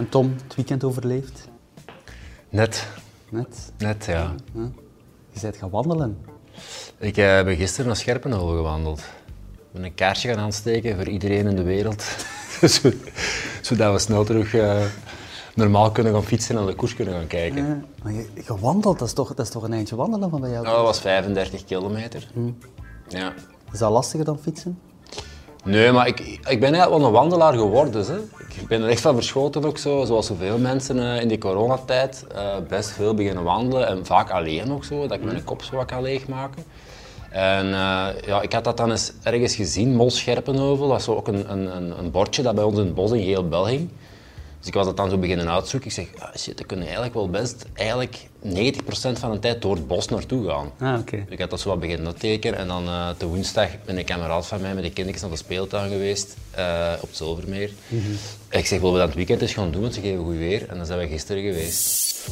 En Tom, het weekend overleefd? Net. Net? Net, ja. Je bent gaan wandelen. Ik uh, ben gisteren naar Scherpenheuvel gewandeld. Ik ben een kaarsje gaan aansteken voor iedereen in de wereld. Zodat we snel terug uh, normaal kunnen gaan fietsen en de koers kunnen gaan kijken. Uh, maar je, gewandeld, dat is, toch, dat is toch een eindje wandelen van bij jou? Nou, dat was 35 kilometer. Hm. Ja. Is dat lastiger dan fietsen? Nee, maar ik, ik ben eigenlijk wel een wandelaar geworden. Hè. Ik ben er echt van verschoten ook zo, zoals zoveel mensen uh, in die coronatijd. Uh, best veel beginnen wandelen en vaak alleen ook zo, dat ik mijn kop zo wat kan leegmaken. En uh, ja, ik had dat dan eens ergens gezien, Mol Scherpenheuvel. Dat is ook een, een, een bordje dat bij ons in het bos in geel bel hing. Dus ik was dat dan zo beginnen uitzoeken. Ik zeg, ah, shit, dan kunnen eigenlijk wel best eigenlijk 90% van de tijd door het bos naartoe gaan. Ah, okay. Ik had dat zo wat beginnen tekenen en dan uh, de woensdag ben een kameraad van mij met de kinderen naar de speeltuin geweest uh, op Zilvermeer. Mm -hmm. Ik zeg, willen we dat het weekend eens gaan doen, want ze geven goed weer. En dan zijn we gisteren geweest.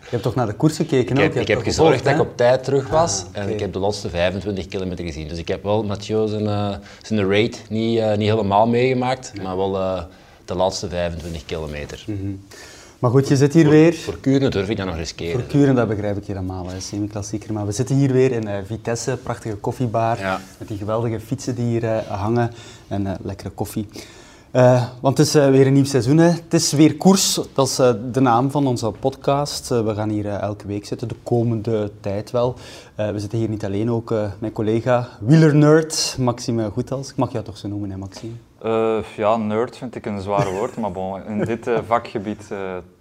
Je hebt toch naar de koers gekeken Ik heb, ik heb gezorgd dat ik op tijd terug was Ah, en ik heb de laatste 25 kilometer gezien. Dus ik heb wel Mathieu zijn, uh, zijn raid niet, niet helemaal meegemaakt, maar wel de laatste 25 kilometer. Mm -hmm. Maar goed, je zit hier weer. Voor Kuren durf ik dat nog riskeren. Voor Kuren, dat begrijp ik helemaal, semi-klassieker. Maar we zitten hier weer in uh, Vitesse, prachtige koffiebar. Ja. Met die geweldige fietsen die hier uh, hangen en uh, lekkere koffie. Uh, want het is uh, weer een nieuw seizoen. Hè. Het is weer koers, dat is uh, de naam van onze podcast. we gaan hier elke week zitten, de komende tijd wel. we zitten hier niet alleen, ook mijn collega wielernerd Maxime Goethals. Ik mag jou toch zo noemen, hè Maxime? ja, nerd vind ik een zwaar woord, maar bon, in dit vakgebied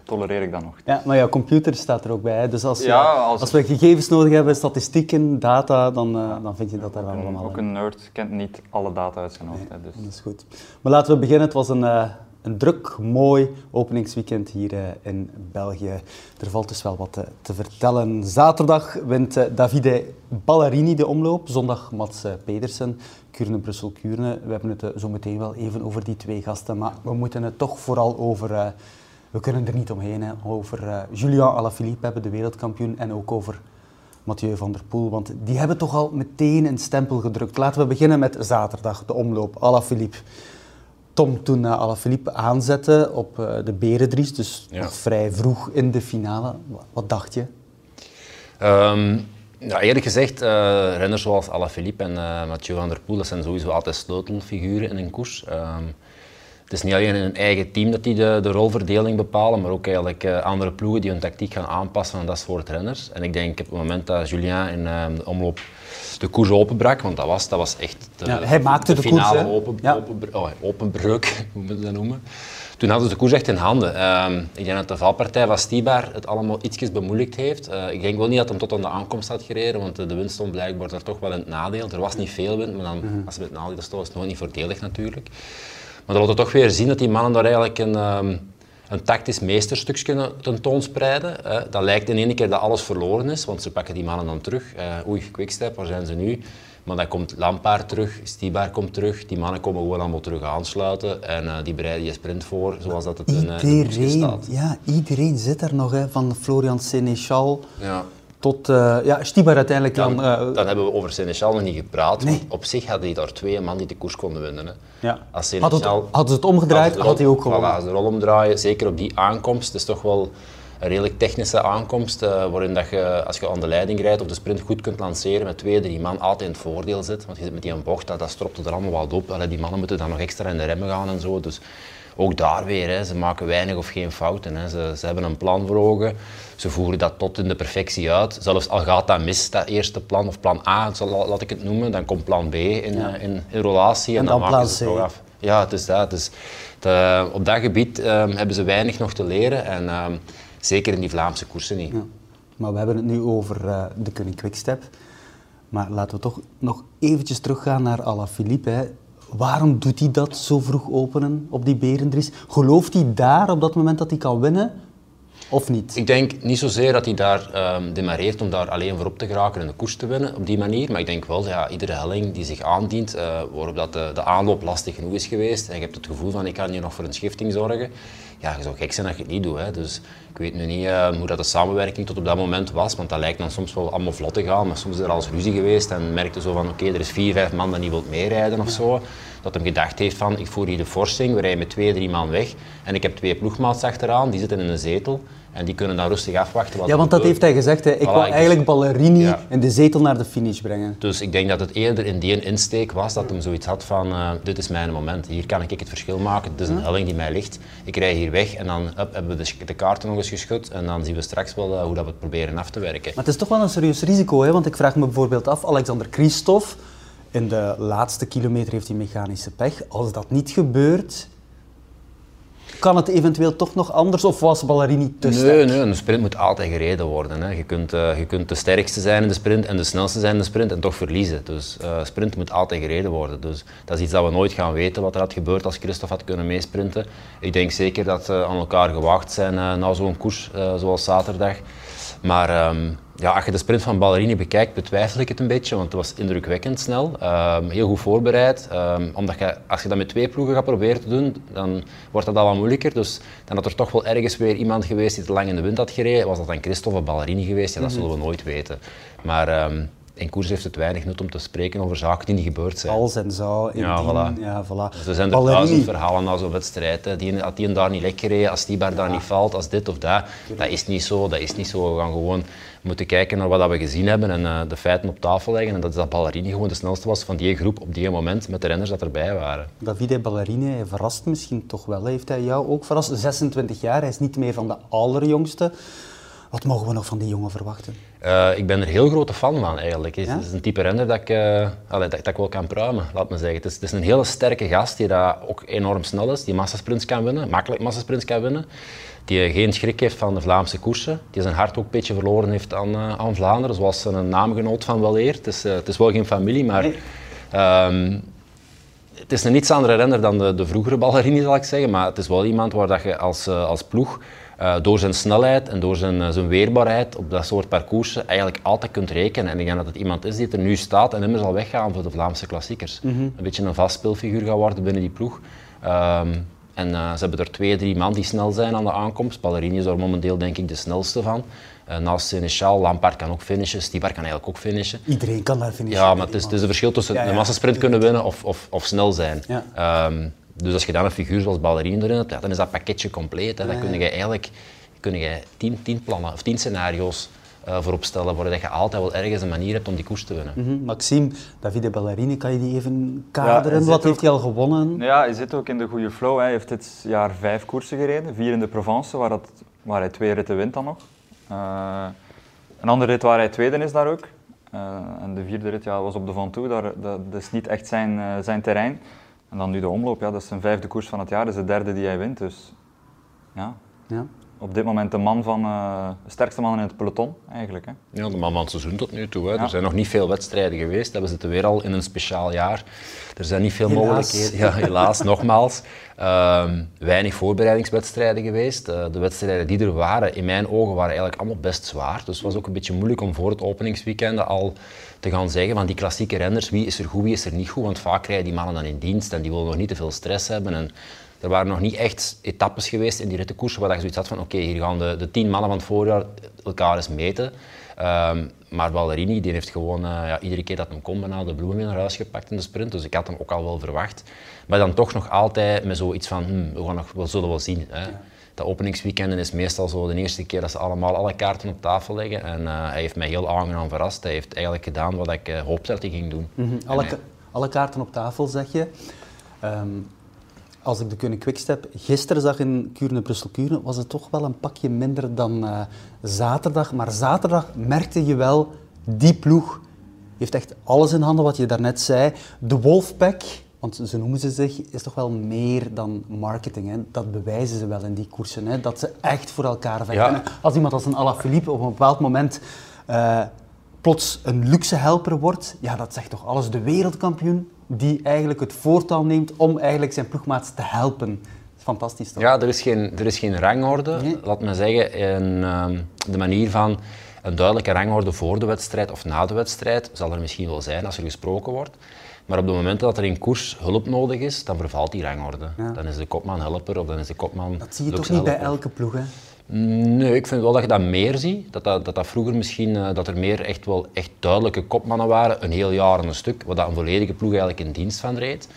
tolereer ik dat nog. Ja, maar jouw computer staat er ook bij. Hè. Dus als, Ja, als- als we gegevens nodig hebben, statistieken, data, dan, uh, dan vind je dat daar wel allemaal ook een nerd kent niet alle data uit zijn hoofd. hè, dus. Dat is goed. Maar laten we beginnen. Het was een, uh, een druk, mooi openingsweekend hier uh, in België. Er valt dus wel wat te, te vertellen. Zaterdag wint Davide Ballerini de omloop. Zondag Mats Pedersen. Kuurne-Brussel-Kuurne. We hebben het zo meteen wel even over die twee gasten. Maar we moeten het toch vooral over... uh, we kunnen er niet omheen. Hè, over uh, Julian Alaphilippe hebben, de wereldkampioen. En ook over Mathieu van der Poel. Want die hebben toch al meteen een stempel gedrukt. Laten we beginnen met zaterdag, de omloop. Alaphilippe. Tom, toen uh, Alaphilippe aanzette op uh, de Berendries, dus Ja. nog vrij vroeg in de finale. Wat, wat dacht je? Ja, eerlijk gezegd, eh, renners zoals Alaphilippe en eh, Mathieu van der Poel, dat zijn sowieso altijd sleutelfiguren in een koers. Ehm, het is niet alleen in hun eigen team dat die de, de rolverdeling bepalen, maar ook eigenlijk eh, andere ploegen die hun tactiek gaan aanpassen aan dat soort renners. En ik denk op het moment dat Julien in eh, de omloop de koers openbrak, want dat was, dat was echt de, Ja, hij maakte de koers, finale hè? open, Ja. open, oh, openbreuk, hoe moet je dat noemen. Toen hadden ze de koers echt in handen. Ehm, ik denk dat de valpartij van Stibar het allemaal ietsjes bemoeilijkt heeft. Eh, ik denk wel niet dat hij tot aan de aankomst had gereden, want de, wind stond blijkbaar daar toch wel in het nadeel. Er was niet veel wind, maar dan, Mhm. als het met het nadeel stond, was het nog niet voordelig natuurlijk. Maar dat laat het toch weer zien dat die mannen daar eigenlijk een, ehm, een tactisch meesterstuk kunnen tentoonspreiden. Dat lijkt in één keer dat alles verloren is, want ze pakken die mannen dan terug. Eh, oei, Quickstep, waar zijn ze nu? Maar dan komt Lampaard terug, Stibar komt terug, die mannen komen gewoon allemaal terug aansluiten en eh, die bereiden je sprint voor zoals dat het in, eh, in staat. ja, iedereen zit er nog, hè, van Florian Seneschal Ja. Tot uh, ja, Stibar uiteindelijk Dan, dan. uh, dan hebben we over Seneschal nog niet gepraat, Nee. op zich hadden die daar twee man die de koers konden winnen. Hè. ja. Als Had het, Seneschal- hadden ze het omgedraaid, had hij ook gewonnen. Voilà, als de rol omdraaien, zeker op die aankomst. Het is toch wel een redelijk technische aankomst, eh, waarin dat je, als je aan de leiding rijdt of de sprint goed kunt lanceren met twee, drie man, altijd in het voordeel zit. Want je zit met die een bocht, dat, dat stropte er allemaal wat op. Allee, die mannen moeten dan nog extra in de remmen gaan en zo. Dus ook daar weer, hè, ze maken weinig of geen fouten. Hè. Ze, ze hebben een plan voor ogen, ze voeren dat tot in de perfectie uit. Zelfs al gaat dat mis, dat eerste plan, of plan A, zal- laat ik het noemen, dan komt plan B in, Ja. eh, in, in relatie en, En dan, dan maken ze het toch af. Ja, het is dat. Dus de- op dat gebied ehm, hebben ze weinig nog te leren en ehm, zeker in die Vlaamse koersen niet. Ja. Maar we hebben het nu over eh, de Koning Quickstep. Maar laten we toch nog eventjes teruggaan naar Alaphilippe. Waarom doet hij dat zo vroeg openen op die Berendries? Gelooft hij daar op dat moment dat hij kan winnen? Of niet? Ik denk niet zozeer dat hij daar ehm demareert om daar alleen voor op te geraken en de koers te winnen op die manier. Maar ik denk wel, ja, iedere helling die zich aandient, eh, waarop dat de, de aanloop lastig genoeg is geweest, en je hebt het gevoel van ik kan hier nog voor een schifting zorgen, ja, je zou gek zijn dat je het niet doet. Hè. Dus ik weet nu niet uh, hoe dat de samenwerking tot op dat moment was, want dat lijkt dan soms wel allemaal vlot te gaan, maar soms is er al eens ruzie geweest en merkte zo van oké, er is vier, vijf man dat niet wilt meerijden of zo. Dat hem gedacht heeft van ik voer hier de forsing, we rijden met twee, drie man weg en ik heb twee ploegmaats achteraan, die zitten in een zetel. En die kunnen dan rustig afwachten. Wat ja, want dat heeft hij gezegd. Hè. Ik wil eigenlijk Ballerini in de zetel naar de finish brengen. Dus ik denk dat het eerder in die insteek was dat hij zoiets had van uh, dit is mijn moment, hier kan ik het verschil maken, dit is een helling die mij ligt. Ik rij hier weg en dan up, hebben we de, de, kaarten nog eens geschud en dan zien we straks wel uh, hoe dat we het proberen af te werken. Maar het is toch wel een serieus risico, hè? want ik vraag me bijvoorbeeld af, Alexander Christophe, in de laatste kilometer heeft hij mechanische pech. Als dat niet gebeurt, kan het eventueel toch nog anders of was Ballerini te sterk? Nee, nee, een sprint moet altijd gereden worden. Hè. Je, kunt, uh, je kunt de sterkste zijn in de sprint en de snelste zijn in de sprint en toch verliezen. Dus uh, sprint moet altijd gereden worden. Dus dat is iets dat we nooit gaan weten wat er had gebeurd als Christophe had kunnen meesprinten. Ik denk zeker dat ze aan elkaar gewaagd zijn uh, na zo'n koers zoals zaterdag. Maar um, ja, als je de sprint van Ballerini bekijkt, betwijfel ik het een beetje, want het was indrukwekkend snel. Um, heel goed voorbereid. Um, omdat je, als je dat met twee ploegen gaat proberen te doen, dan wordt dat al wat moeilijker. Dus dan had er toch wel ergens weer iemand geweest die te lang in de wind had gereden. Was dat dan Christophe of Ballerini geweest? Ja, dat zullen we nooit weten. Maar in koers heeft het weinig nut om te spreken over zaken die niet gebeurd zijn. Als en zou, ja, voilà. ja, voilà. Dus er zijn er duizend verhalen na zo'n wedstrijd. Hè. Die, had die daar niet lekker gereden, als die bar daar niet valt, als dit of dat. Dat is niet zo, dat is niet zo. We gaan gewoon moeten kijken naar wat we gezien hebben en uh, de feiten op tafel leggen. En dat is dat Ballerini gewoon de snelste was van die groep op die moment met de renners dat erbij waren. Davide Ballerini hij verrast misschien toch wel. Heeft hij jou ook verrast? 26 jaar, hij is niet meer van de allerjongste. Wat mogen we nog van die jongen verwachten? Uh, ik ben er heel grote fan van eigenlijk. Het is een type renner dat ik, uh, dat, dat, ik wel kan pruimen, laat me zeggen. Het is, het is, een hele sterke gast die dat ook enorm snel is, die massasprints kan winnen, makkelijk massasprints kan winnen. Die geen schrik heeft van de Vlaamse koersen, die zijn hart ook een beetje verloren heeft aan, uh, aan Vlaanderen, zoals een naamgenoot van weleer. Het is, het is wel geen familie, maar... Um, het is een iets andere renner dan de, de vroegere ballerini, zal ik zeggen, maar het is wel iemand waar dat je als, als ploeg uh, door zijn snelheid en door zijn, zijn weerbaarheid op dat soort parcoursen eigenlijk altijd kunt rekenen. En ik denk dat het iemand is die er nu staat en immer zal weggaan voor de Vlaamse klassiekers. Mm -hmm. Een beetje een vast speelfiguur gaat worden binnen die ploeg. Um, en uh, ze hebben er twee, drie man die snel zijn aan de aankomst. Ballerini is er momenteel denk ik de snelste van. Uh, naast Seneschal, Lampard kan ook finishen, Stibar kan eigenlijk ook finishen. Iedereen kan daar finishen. Ja, maar het is, het is een verschil tussen ja, ja, de massasprint kunnen winnen of, of, of snel zijn. Ja. Um, dus als je dan een figuur zoals ballerine erin hebt, dan is dat pakketje compleet. Hè. Dan kun je eigenlijk kun je tien, tien plannen of tien scenario's uh, voor opstellen, waar je altijd wel ergens een manier hebt om die koers te winnen. Mm -hmm. Maxime, Davide Ballerini, kan je die even kaderen? Ja, Wat heeft hij al gewonnen? Ja, hij zit ook in de goede flow. Hij heeft dit jaar vijf koersen gereden, vier in de Provence, waar, dat, waar hij twee ritten wint dan nog. Uh, een andere rit waar hij tweede is daar ook. Uh, en de vierde rit ja, was op de Ventoux, daar, dat, dat is niet echt zijn, zijn terrein. En dan nu de omloop, ja, dat is zijn vijfde koers van het jaar, dat is de derde die hij wint. Dus ja. ja. Op dit moment de man van, uh, de sterkste man in het peloton, eigenlijk. Hè. Ja, de man van het seizoen tot nu toe. Hè. Ja. Er zijn nog niet veel wedstrijden geweest. We zitten weer al in een speciaal jaar. Er zijn niet veel helaas. mogelijkheden. Ja, helaas, nogmaals. Uh, weinig voorbereidingswedstrijden geweest. Uh, de wedstrijden die er waren, in mijn ogen, waren eigenlijk allemaal best zwaar. Dus het was ook een beetje moeilijk om voor het openingsweekend al te gaan zeggen van die klassieke renners, wie is er goed, wie is er niet goed. Want vaak krijgen die mannen dan in dienst en die willen nog niet te veel stress hebben. En er waren nog niet echt etappes geweest in die rittenkoersen waar je zoiets had van oké, okay, hier gaan de, de tien mannen van het voorjaar elkaar eens meten. Um, maar Ballerini die heeft gewoon uh, ja, iedere keer dat hem kon bijna de bloemen weer naar huis gepakt in de sprint. Dus ik had hem ook al wel verwacht. Maar dan toch nog altijd met zoiets van hmm, we, gaan nog, we zullen wel zien. Hè. Ja. Openingsweekenden is meestal zo de eerste keer dat ze allemaal alle kaarten op tafel leggen. En uh, hij heeft mij heel aangenaam verrast. Hij heeft eigenlijk gedaan wat ik uh, hoopte dat hij ging doen. Mm -hmm. alle, hij... alle, kaarten op tafel, zeg je. Um, als ik de Kunnen Quickstep gisteren zag in Kuurne, Brussel-Kuurne, was het toch wel een pakje minder dan uh, zaterdag. Maar zaterdag merkte je wel, die ploeg heeft echt alles in handen wat je daarnet zei. De Wolfpack, want zo noemen ze zich, is toch wel meer dan marketing. Hè? Dat bewijzen ze wel in die koersen, hè? dat ze echt voor elkaar vechten. Ja. Als iemand als een Alaphilippe op een bepaald moment uh, plots een luxe helper wordt, ja, dat zegt toch alles. De wereldkampioen die eigenlijk het voortouw neemt om eigenlijk zijn ploegmaats te helpen. Fantastisch toch? Ja, er is geen, er is geen rangorde, nee. laat me zeggen, in um, de manier van een duidelijke rangorde voor de wedstrijd of na de wedstrijd zal er misschien wel zijn als er gesproken wordt. Maar op het moment dat er in koers hulp nodig is, dan vervalt die rangorde. Dan is de kopman helper of dan is de kopman. Dat zie je toch niet bij elke ploeg, hè? Nee, ik vind wel dat je dat meer ziet. Dat dat, dat, vroeger misschien uh, dat er meer echt wel echt duidelijke kopmannen waren, een heel jaar en een stuk, wat dat een volledige ploeg eigenlijk in dienst van reed.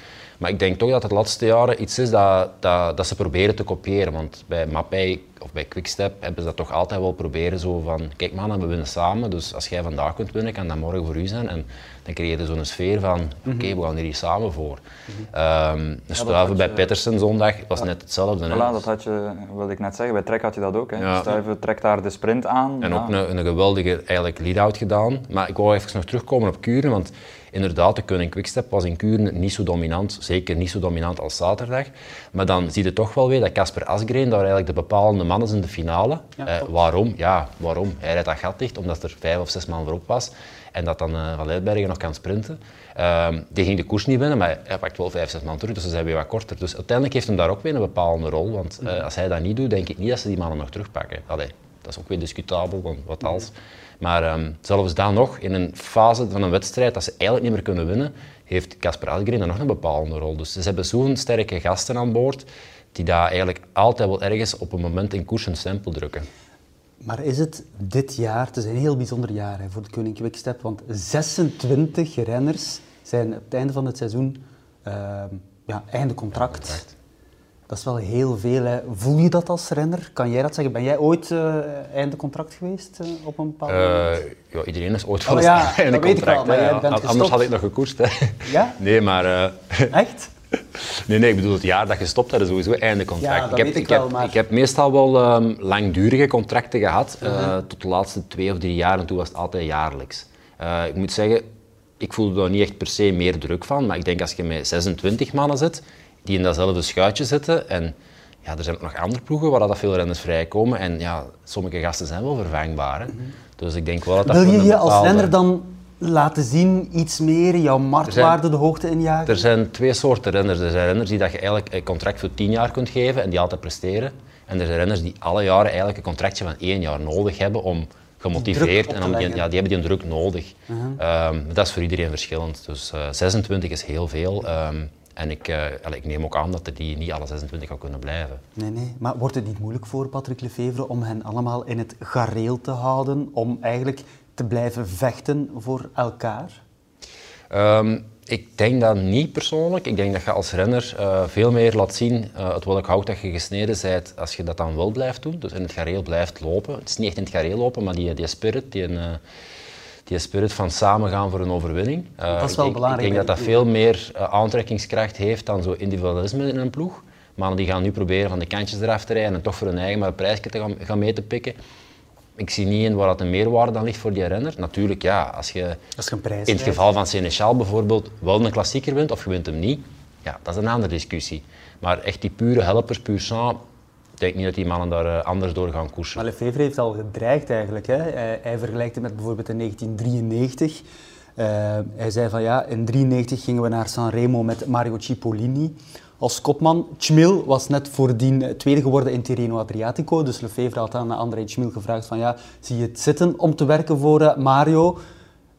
Maar ik denk toch dat het de laatste jaren iets is dat, dat, dat ze proberen te kopiëren. Want bij Mappij of bij Quickstep hebben ze dat toch altijd wel proberen zo van, kijk man, we winnen samen, dus als jij vandaag kunt winnen, kan dat morgen voor u zijn. En dan creëer je zo'n sfeer van, oké, okay, we gaan hier samen voor. Mm -hmm. um, dus ja, bij je... Petersen zondag was ja. net hetzelfde. Voilà, dat had je, wilde ik net zeggen, bij Trek had je dat ook. Hè. Ja. Stuiven trekt daar de sprint aan. En ook een, een geweldige eigenlijk lead-out gedaan. Maar ik wou even nog terugkomen op Kuren, want Inderdaad, de Koning Quickstep was in Kuren niet zo dominant, zeker niet zo dominant als zaterdag. Maar dan zie je toch wel weer dat Casper Asgreen daar eigenlijk de bepalende man is in de finale. eh, waarom? Ja, waarom? Hij rijdt dat gat dicht omdat er vijf of zes man voorop was en dat dan uh, Van Leidbergen nog kan sprinten. Uh, die ging de koers niet winnen, maar hij pakt wel vijf, zes man terug, dus ze zijn weer wat korter. Dus uiteindelijk heeft hem daar ook weer een bepalende rol, want uh, als hij dat niet doet, denk ik niet dat ze die mannen nog terugpakken. Allee, dat is ook weer discutabel, want wat als. Maar um, zelfs dan nog, in een fase van een wedstrijd dat ze eigenlijk niet meer kunnen winnen, heeft Casper Asgreen dan nog een bepalende rol. Dus ze hebben zo'n sterke gasten aan boord, die daar eigenlijk altijd wel ergens op een moment in koers een stempel drukken. Maar is het dit jaar, het is een heel bijzonder jaar hè, voor de Koning Quickstep, want 26 renners zijn op het einde van het seizoen uh, ja, einde contract. Dat is wel heel veel. Hè. Voel je dat als renner? Kan jij dat zeggen? Ben jij ooit uh, einde contract geweest uh, op een bepaald moment? Uh, ja, iedereen is ooit wel oh, ja, einde contract. Wel, ja. Anders had ik nog gekoerst. Hè. Ja? Nee, maar... Echt? Nee, nee, ik bedoel het jaar dat je stopt, dat is sowieso einde contract. Ja, dat ik, heb, ik, wel, heb, maar... ik heb meestal wel um, langdurige contracten gehad, -huh. tot de laatste twee of drie jaar en toen was het altijd jaarlijks. ik moet zeggen, ik voelde daar niet echt per se meer druk van, maar ik denk als je met 26 mannen zit, die in datzelfde schuitje zitten. En ja, er zijn ook nog andere ploegen waar dat veel renners vrijkomen. En ja, sommige gasten zijn wel vervangbaar. Hè. Dus ik denk wel dat dat Wil je je als renner dan laten zien, iets meer, jouw marktwaarde de hoogte injagen? Er zijn twee soorten renners. Er zijn renners die dat je eigenlijk een contract voor tien jaar kunt geven en die altijd presteren. En er zijn renners die alle jaren eigenlijk een contractje van één jaar nodig hebben om gemotiveerd en om die, ja, die hebben die druk nodig. Uh -huh. um, dat is voor iedereen verschillend. Dus uh, 26 is heel veel. Um, en ik, uh, ik, neem ook aan dat er die niet alle 26 gaan kunnen blijven. Nee, nee. Maar wordt het niet moeilijk voor Patrick Lefevre om hen allemaal in het gareel te houden? Om eigenlijk te blijven vechten voor elkaar? Um, ik denk dat niet persoonlijk. Ik denk dat je als renner uh, veel meer laat zien uh, het welk hout dat je gesneden bent als je dat dan wel blijft doen. Dus in het gareel blijft lopen. Het is niet echt in het gareel lopen, maar die, die spirit, die, uh, die spirit van samen gaan voor een overwinning. Uh, dat is wel ik, belangrijk. Ik denk dat dat veel meer uh, aantrekkingskracht heeft dan zo individualisme in een ploeg. Maar die gaan nu proberen van de kantjes eraf te rijden en toch voor hun eigen maar een prijsje te gaan, gaan mee te pikken. Ik zie niet in waar dat een meerwaarde dan ligt voor die renner. Natuurlijk, ja, als je, als je een prijs in het geval van Seneschal bijvoorbeeld wel een klassieker wint of je wint hem niet, ja, dat is een andere discussie. Maar echt die pure helpers, puur sang, denk niet dat die mannen daar uh, anders door gaan koersen. Maar Lefevre heeft al gedreigd eigenlijk. Hè? Hij, vergelijkt het met bijvoorbeeld in 1993. Uh, hij zei van ja, in 1993 gingen we naar Sanremo met Mario Cipollini als kopman. Chmil was net voordien tweede geworden in Tirreno Adriatico. Dus Lefevre had aan André Chmil gevraagd van ja, zie je het zitten om te werken voor Mario?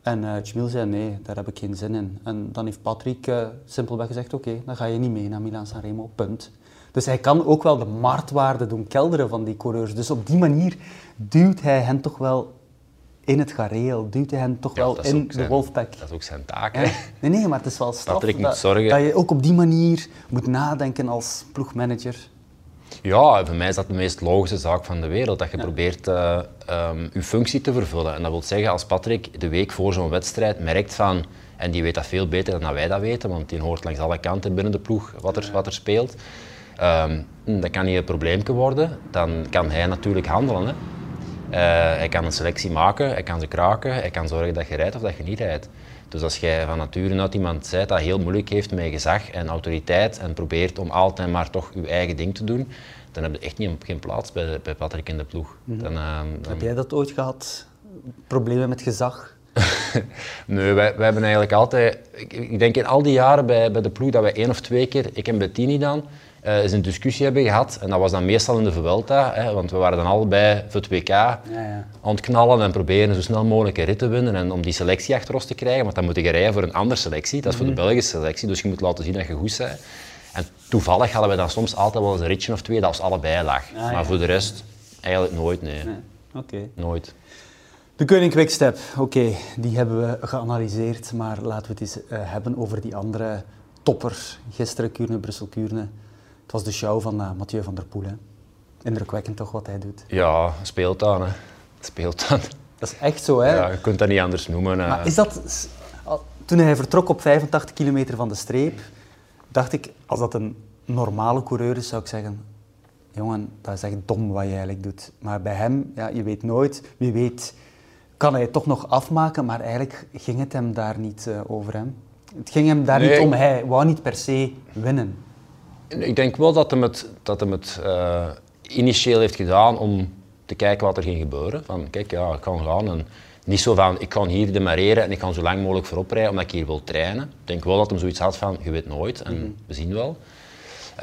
En uh, Chmil zei nee, daar heb ik geen zin in. En dan heeft Patrick simpelweg gezegd oké, dan ga je niet mee naar Milan Sanremo, punt. Dus hij kan ook wel de marktwaarde doen kelderen van die coureurs. Dus op die manier duwt hij hen toch wel in het gareel, duwt hij hen toch ja, wel in zijn, de wolfpack. Dat is ook zijn taak. Hè? Nee, nee, maar het is wel straf Patrick dat, moet zorgen. dat je ook op die manier moet nadenken als ploegmanager. Ja, voor mij is dat de meest logische zaak van de wereld. Dat je ja. probeert uh, um, je functie te vervullen. En dat wil zeggen, als Patrick de week voor zo'n wedstrijd merkt van... En die weet dat veel beter dan wij dat weten, want die hoort langs alle kanten binnen de ploeg wat er, wat er speelt. Um, dat kan niet een probleem worden. Dan kan hij natuurlijk handelen. Hè. Uh, hij kan een selectie maken, hij kan ze kraken, hij kan zorgen dat je rijdt of dat je niet rijdt. Dus als jij van nature uit iemand bent dat heel moeilijk heeft met gezag en autoriteit en probeert om altijd maar toch je eigen ding te doen, dan heb je echt niet, geen plaats bij, bij Patrick in de ploeg. Dan, uh, dan... Heb jij dat ooit gehad? Problemen met gezag? nee, wij, wij hebben eigenlijk altijd... Ik, ik denk in al die jaren bij, bij de ploeg dat wij één of twee keer, ik en Bettini dan, uh, eens een discussie hebben gehad. En dat was dan meestal in de Vuelta, hè, want we waren dan allebei voor het WK ja, ja. aan het knallen en proberen zo snel mogelijk een rit te winnen en om die selectie achter ons te krijgen. Want dan moet je rijden voor een andere selectie, dat is voor de mhm. Belgische selectie, dus je moet laten zien dat je goed bent. En toevallig hadden we dan soms altijd wel eens een ritje of twee dat ons allebei lag. Ah, maar voor de rest eigenlijk nooit, nee. nee. Oké. Nooit. De Koning Quickstep, oké, die hebben we geanalyseerd, maar laten we het eens uh, hebben over die andere topper. Gisteren Kuurne, Brussel Kuurne. Het was de show van uh, Mathieu van der Poel. Hè. Indrukwekkend toch wat hij doet. Ja, speelt dan. Hè. Speelt dan. Dat is echt zo, hè? Ja, je kunt dat niet anders noemen. Maar is dat... Toen hij vertrok op 85 kilometer van de streep, dacht ik, als dat een normale coureur is, zou ik zeggen, jongen, dat is echt dom wat je eigenlijk doet. Maar bij hem, ja, je weet nooit, wie weet kan hij het toch nog afmaken, maar eigenlijk ging het hem daar niet uh, over hem. Het ging hem daar niet om, hij wou niet per se winnen. Ik denk wel dat hij het, dat hem het uh, initieel heeft gedaan om te kijken wat er ging gebeuren. Van kijk, ja, ik kan gaan en niet zo van ik kan hier demareren en ik kan zo lang mogelijk voorop rijden omdat ik hier wil trainen. Ik denk wel dat hij zoiets had van je weet nooit en mhm. we zien wel.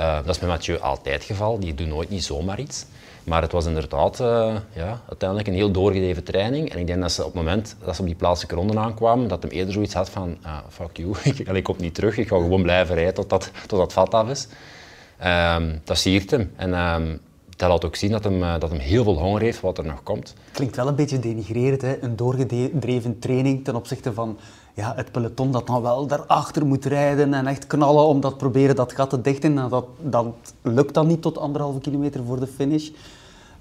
Uh, dat is met Mathieu altijd het geval, die doet nooit niet zomaar iets. Maar het was inderdaad uh, ja, uiteindelijk een heel doorgedreven training. En ik denk dat ze op het moment dat ze op die plaatselijke ronde aankwamen, dat hem eerder zoiets had van, ah, fuck you, ik, ik kom niet terug, ik ga gewoon blijven rijden tot dat, tot dat vat af is. Um, dat siert hem. En um, dat laat ook zien dat hem, uh, dat hem heel veel honger heeft wat er nog komt. Klinkt wel een beetje denigrerend, hè? een doorgedreven training ten opzichte van ja, het peloton dat dan wel daarachter moet rijden en echt knallen om dat proberen dat gat te dichten. En dat, dat lukt dan niet tot anderhalve kilometer voor de finish.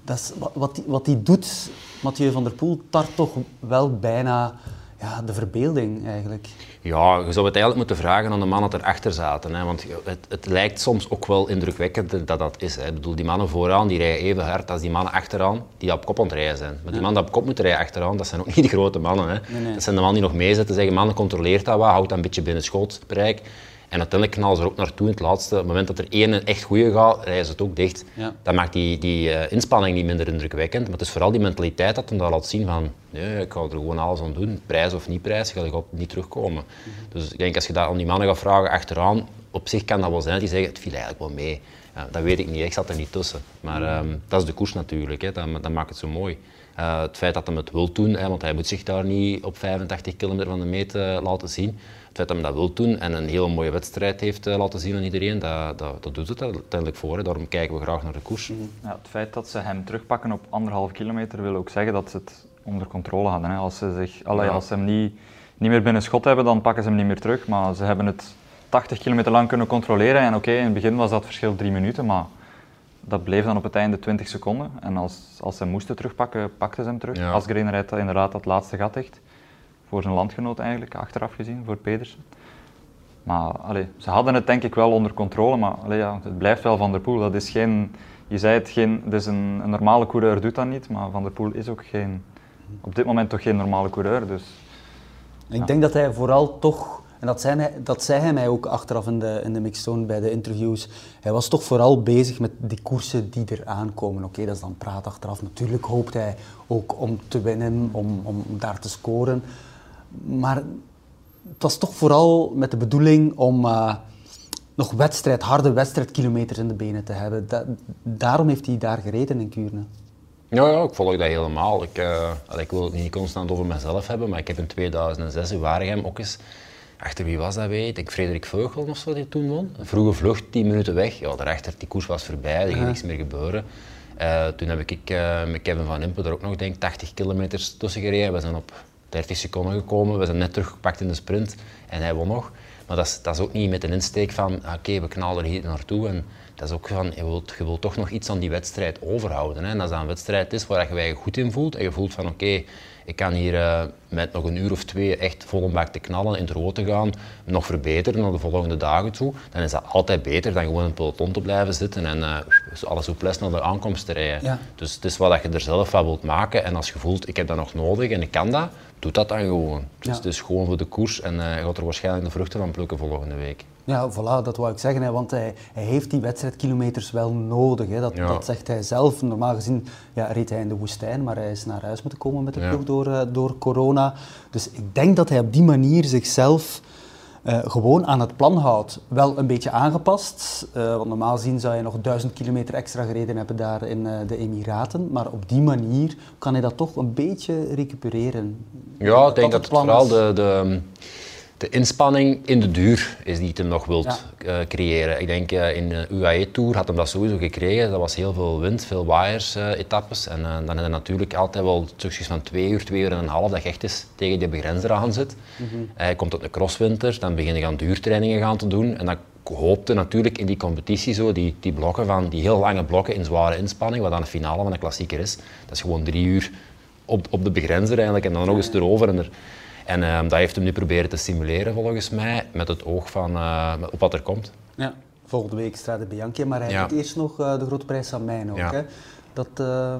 Dat is, wat, wat hij doet, Mathieu van der Poel, tart toch wel bijna ja, de verbeelding eigenlijk. Ja, je zou het eigenlijk moeten vragen aan de mannen dat erachter zaten. Hè? Want het, het, lijkt soms ook wel indrukwekkend dat dat is. Hè? Ik bedoel, die mannen vooraan die rijden even hard als die mannen achteraan die op kop aan het rijden zijn. Maar die mannen die op kop moeten rijden achteraan, dat zijn ook niet de grote mannen. Hè? Dat zijn de mannen die nog meezetten, zeggen mannen controleert dat wat, houdt dat een beetje binnen schootsbereik. En uiteindelijk knallen ze er ook naartoe in het laatste. Op het moment dat er één echt goede gaat, rijden ze het ook dicht. Ja. Dat maakt die, die uh, inspanning niet minder indrukwekkend. Maar het is vooral die mentaliteit dat hem dat laat zien van nee, ik ga er gewoon alles aan doen. Prijs of niet prijs, ga ik niet terugkomen. Mhm. Dus ik denk als je dat aan die mannen gaat vragen achteraan, op zich kan dat wel zijn. Die zeggen het viel eigenlijk wel mee. Ja, dat weet ik niet, ik zat er niet tussen. Maar mhm. um, dat is de koers natuurlijk, hè. Dat, dat maakt het zo mooi. Uh, het feit dat hij het wil doen, hè, want hij moet zich daar niet op 85 kilometer van de meet uh, laten zien. Het feit dat hij dat wil doen en een hele mooie wedstrijd heeft uh, laten zien aan iedereen, dat, dat, dat doet het uiteindelijk voor. Hè. Daarom kijken we graag naar de koers. Mhm. Ja, het feit dat ze hem terugpakken op anderhalf kilometer wil ook zeggen dat ze het onder controle hadden. Hè. Als ze, zich, allee, als ze hem niet, niet meer binnen schot hebben, dan pakken ze hem niet meer terug. Maar ze hebben het 80 kilometer lang kunnen controleren. En oké, in het begin was dat verschil drie minuten, maar dat bleef dan op het einde 20 seconden. En als, als ze moesten terugpakken, pakten ze hem terug. Ja. Asgreen rijdt inderdaad dat laatste gat echt. Voor zijn landgenoot eigenlijk, achteraf gezien, voor Pedersen. Maar allee, ze hadden het denk ik wel onder controle, maar allee, ja, het blijft wel Van der Poel. Dat is geen, je zei het, geen, dus een, een normale coureur doet dat niet, maar Van der Poel is ook geen, op dit moment toch geen normale coureur. Dus, Ik denk dat hij vooral toch en dat zei, hij, dat zei hij mij ook achteraf in de, in de mixzone bij de interviews. Hij was toch vooral bezig met die koersen die er aankomen. Oké, dat is dan praat achteraf. Natuurlijk hoopt hij ook om te winnen, om, om daar te scoren. Maar het was toch vooral met de bedoeling om uh, nog wedstrijd, harde wedstrijdkilometers in de benen te hebben. daarom heeft hij daar gereden in Kuurne. Ja, ja, ik volg dat helemaal. Ik, uh, ik wil het niet constant over mezelf hebben, maar ik heb in 2006 in Waregem ook eens Achter wie was dat weet ik? Frederik Veugel of zo die toen won. Een vroege vlucht, 10 minuten weg. Ja, daarachter, die koers was voorbij, er ging niks meer gebeuren. Uh, toen heb ik uh, met Kevin van Impe er ook nog denk 80 kilometer tussen gereden. We zijn op 30 seconden gekomen, we zijn net teruggepakt in de sprint en hij won nog. Maar dat is, dat is ook niet met een insteek van ah, oké, we knallen er hier naartoe. En dat is ook van, je wilt, je wilt toch nog iets aan die wedstrijd overhouden. Hè? En als dat een wedstrijd is waar je je goed in voelt en je voelt van oké, ik kan hier uh, met nog een uur of twee echt vol een bak te knallen, in het rood te gaan, nog verbeteren naar de volgende dagen toe. Dan is dat altijd beter dan gewoon in het peloton te blijven zitten en uh, alles souplesse naar de aankomst te rijden. Ja. Dus het is wat je er zelf van wilt maken. En als je voelt, ik heb dat nog nodig en ik kan dat, doe dat dan gewoon. Dus het is gewoon voor de koers en uh, je gaat er waarschijnlijk de vruchten van plukken volgende week. Ja, voilà, dat wou ik zeggen. Hè, want hij, hij heeft die wedstrijdkilometers wel nodig. Hè. Dat, Ja. dat zegt hij zelf. Normaal gezien ja, reed hij in de woestijn, maar hij is naar huis moeten komen met de Ja. ploeg door, eh, door corona. Dus ik denk dat hij op die manier zichzelf eh, gewoon aan het plan houdt. Wel een beetje aangepast, eh, want normaal gezien zou hij nog duizend kilometer extra gereden hebben daar in de Emiraten. Maar op die manier kan hij dat toch een beetje recupereren. Ja, ik denk het dat het vooral de, de, de inspanning in de duur is die het hem nog wilt Ja. eh, creëren. Ik denk eh, in de UAE-tour had hem dat sowieso gekregen. Dat was heel veel wind, veel waaiers-etappes. en eh, dan heb je natuurlijk altijd wel stukjes van twee uur, twee uur en een half dat je echt eens tegen die begrenzer aan zit. Hij komt uit een crosswinter, dan begin je aan duurtrainingen gaan te doen. En dan hoopte natuurlijk in die competitie zo, die, die blokken van, die heel lange blokken in zware inspanning, wat dan de finale van de klassieker is. Dat is gewoon drie uur op, op de begrenzer eigenlijk en dan nog eens erover. En, er, en ehm, dat heeft hem nu proberen te stimuleren volgens mij, met het oog van, eh, op wat er komt. Ja, volgende week Strade Bianchi, maar hij Ja. heeft eerst nog eh, de grote prijs van Mijn ook. Ja. Hè? Dat, eh,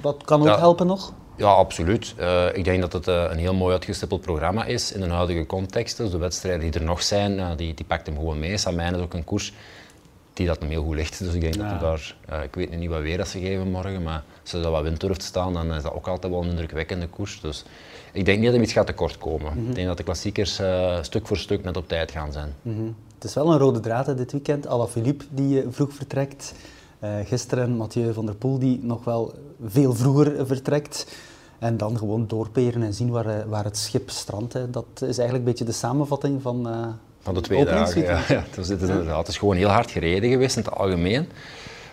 dat kan ook Ja. helpen nog. Ja, absoluut. Eh, ik denk dat het eh, een heel mooi uitgestippeld programma is in een huidige context. Dus de wedstrijden die er nog zijn, eh, die, die pakt hem gewoon mee. Samijn is ook een koers die dat hem heel goed ligt. Dus ik denk dat hij daar, eh, ik weet nu niet wat weer dat ze geven morgen, maar als er wat wind durft staan, dan is dat ook altijd wel een indrukwekkende koers. Dus ik denk niet dat hem iets gaat tekortkomen. Ik denk dat de klassiekers eh, stuk voor stuk net op tijd gaan zijn. Mhm. Het is wel een rode draad hè, dit weekend. Alaphilippe die eh, vroeg vertrekt. Eh, gisteren Mathieu van der Poel die nog wel veel vroeger vertrekt. En dan gewoon doorperen en zien waar, waar het schip strandt. Hè. Dat is eigenlijk een beetje de samenvatting van, Van de twee dagen, ja. het, is inderdaad, het is gewoon heel hard gereden geweest in het algemeen.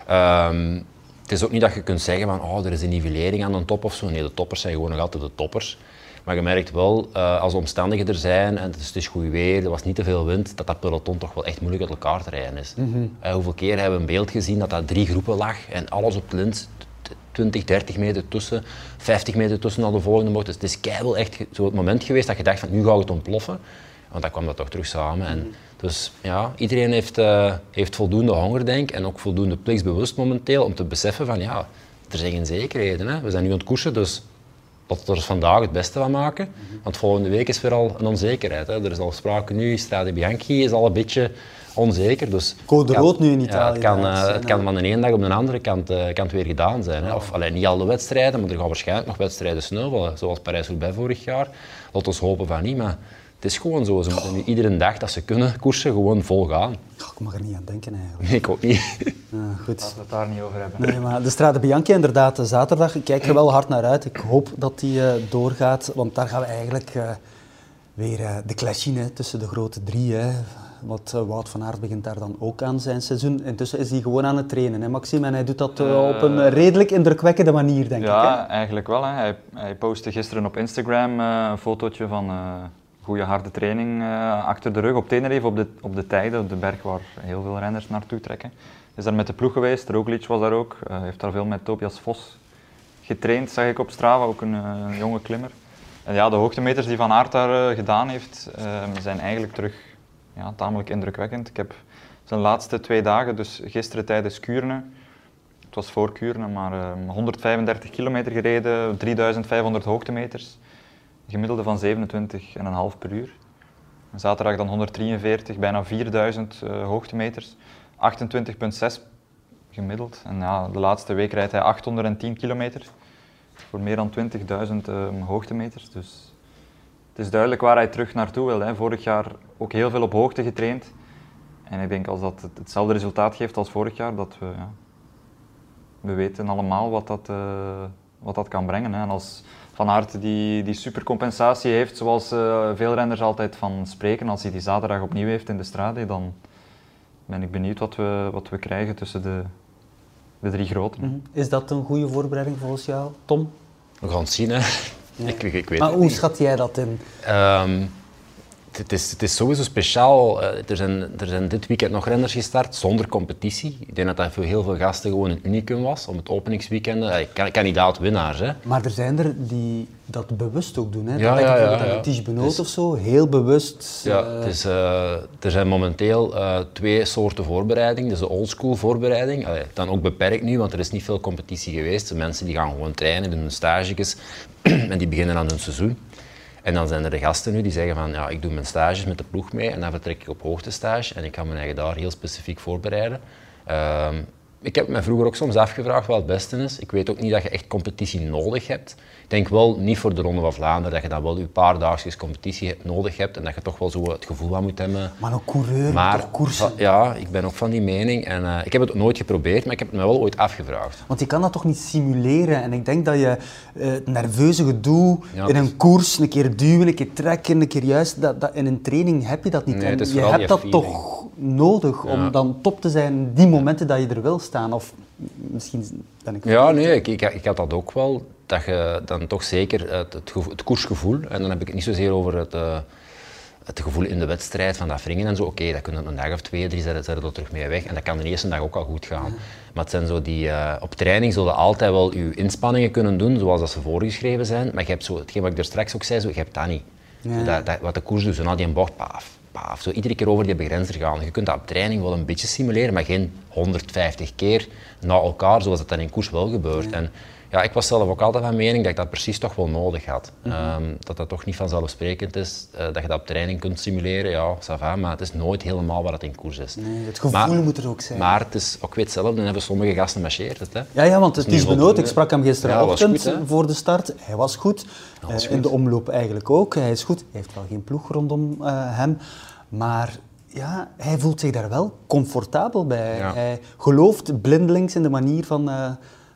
Ehm, het is ook niet dat je kunt zeggen van oh, er is een nivellering aan de top of zo. Nee, de toppers zijn gewoon nog altijd de toppers. Maar je merkt wel, eh, als de omstandigheden er zijn en het is, het is goed weer, er was niet te veel wind, dat dat peloton toch wel echt moeilijk uit elkaar te rijden is. Eh, hoeveel keer hebben we een beeld gezien dat dat drie groepen lag en alles op de lint, t- 20, 30 meter tussen, 50 meter tussen al de volgende bocht. Dus het is keihard echt zo het moment geweest dat je dacht van nu gaat het ontploffen. Want dan kwam dat toch terug samen. En dus ja, iedereen heeft, eh, heeft voldoende honger, denk en ook voldoende plichtsbewust momenteel om te beseffen van ja, er zijn geen zekerheden. Hè. We zijn nu aan het koersen, dus laten we er vandaag het beste van maken. Want volgende week is weer al een onzekerheid. Hè. Er is al sprake nu, Strade Bianchi is al een beetje onzeker. Dus Code rood nu in Ja, Italië het kan, eh, het kan van de ene dag op de andere kant, kan het weer gedaan zijn. Hè. Of alleen niet al de wedstrijden, maar er gaan waarschijnlijk nog wedstrijden sneuvelen. Zoals Parijs-Roubaix vorig jaar. Laat ons hopen van niet, maar het is gewoon zo. Ze moeten nu iedere dag dat ze kunnen koersen gewoon vol gaan. Ik mag er niet aan denken eigenlijk. Nee, ik ook niet. Ja, goed. Laten we het daar niet over hebben. Nee, maar de Strade Bianchi inderdaad, zaterdag. Ik kijk er wel hard naar uit. Ik hoop dat die eh, doorgaat, want daar gaan we eigenlijk eh, weer eh, de clash zien hè, tussen de grote drie. Hè. Want Wout van Aert begint daar dan ook aan zijn seizoen. Intussen is hij gewoon aan het trainen, hè, Maxime. En hij doet dat op een redelijk indrukwekkende manier, denk ik. Ja, eigenlijk wel. Hè. Hij, hij postte gisteren op Instagram eh, een fotootje van eh goede harde training eh, achter de rug op Tenerife, op de, op de tijden, op de berg waar heel veel renners naartoe trekken. Is daar met de ploeg geweest, Roglic was daar ook. Hij heeft daar veel met Tobias Vos getraind, zag ik op Strava, ook een, eh, jonge klimmer. En ja, de hoogtemeters die Van Aert daar gedaan heeft, eh, zijn eigenlijk terug ja, tamelijk indrukwekkend. Ik heb zijn laatste twee dagen, dus gisteren tijdens Kuurne, het was voor Kuurne, maar eh, 135 kilometer gereden, 3500 hoogtemeters. Gemiddelde van 27,5 per uur. Zaterdag dan 143, bijna 4000 eh, hoogtemeters. 28,6 gemiddeld. En ja, de laatste week rijdt hij 810 kilometer. Voor meer dan 20.000 eh, hoogtemeters. Dus het is duidelijk waar hij terug naartoe wil. Hè. Vorig jaar ook heel veel op hoogte getraind. En ik denk als dat het- hetzelfde resultaat geeft als vorig jaar, dat we, ja, we weten allemaal wat dat, eh, wat dat kan brengen. Hè. En als Van Aert die, die supercompensatie heeft, zoals eh, veel renners altijd van spreken, als hij die zaterdag opnieuw heeft in de strade, dan ben ik benieuwd wat we, wat we krijgen tussen de, de drie groten. Mhm. Is dat een goede voorbereiding volgens jou, Tom? We gaan het zien, hè. Ik, ik, ik weet Maar het hoe niet. schat jij dat in? Ehm, het, is, het is sowieso speciaal. Eh, er, zijn, er zijn dit weekend nog renners gestart zonder competitie. Ik denk dat dat voor heel veel gasten gewoon een unicum was om het openingsweekend. eh, kan- kandidaat winnaars, hè. Maar er zijn er die dat bewust ook doen. Hè? Ja, dat ja, ja, ja. Benoot Dus- of zo, heel bewust. Ja, eh, het is, er zijn momenteel twee soorten voorbereiding. Dus de oldschool voorbereiding, Allee, dan ook beperkt nu, want er is niet veel competitie geweest. De mensen die gaan gewoon trainen, doen hun stages en die beginnen aan hun seizoen. En dan zijn er de gasten nu die zeggen van, ja, ik doe mijn stages met de ploeg mee en dan vertrek ik op hoogtestage en ik ga mijn eigen daar heel specifiek voorbereiden. Ehm, ik heb me vroeger ook soms afgevraagd wat het beste is. Ik weet ook niet dat je echt competitie nodig hebt. Ik denk wel niet voor de Ronde van Vlaanderen dat je dan wel je paar dagjes competitie nodig hebt en dat je toch wel zo het gevoel van moet hebben. Maar een coureur, Maar koersen. ja, ik ben ook van die mening en eh, ik heb het nooit geprobeerd, maar ik heb het me wel ooit afgevraagd. Want je kan dat toch niet simuleren? En ik denk dat je eh, het nerveuze gedoe Ja, in een koers, een keer duwen, een keer trekken, een keer juist, dat, dat, in een training heb je dat niet. Nee, en je hebt dat feeling. toch nodig om dan top te zijn in die momenten dat je er wil staan. Of misschien ben ik... Ja, nee, ik, ik, ik had dat ook wel. Dat je dan toch zeker het, het, gevo- het koersgevoel, en dan heb ik het niet zozeer over het, eh, het gevoel in de wedstrijd van dat wringen en zo. Oké, dat kunnen een dag of twee, drie zijn er er terug mee weg. En dat kan de eerste dag ook al goed gaan. Maar het zijn zo die, eh, op training zullen altijd wel je inspanningen kunnen doen, zoals dat ze voorgeschreven zijn. Maar je hebt zo, hetgeen wat ik er straks ook zei, zo, je hebt dat niet. Ja. Dat, dat, wat de koers doet, zo na die een bocht, paf, paf, zo iedere keer over die begrenzer gaan. Je kunt dat op training wel een beetje simuleren, maar geen 150 keer na elkaar, zoals dat dan in koers wel gebeurt. En ja, ik was zelf ook altijd van mening dat ik dat precies toch wel nodig had. Ehm, dat dat toch niet vanzelfsprekend is, eh, dat je dat op training kunt simuleren, ja, ça va, maar het is nooit helemaal wat het in koers is. Nee, het gevoel Maar- moet er ook zijn. Maar het is ook weer hetzelfde, dan hebben sommige gasten marcheert het. Hè. Ja, ja, want het is benodigd. voldoende. Ik sprak hem Ja, gisteravond hè? voor de start. Hij was goed. was Eh, In goed. de omloop eigenlijk ook. Hij is goed. Hij heeft wel geen ploeg rondom eh, hem. Maar ja, hij voelt zich daar wel comfortabel bij. Ja. Hij gelooft blindelings in de manier van...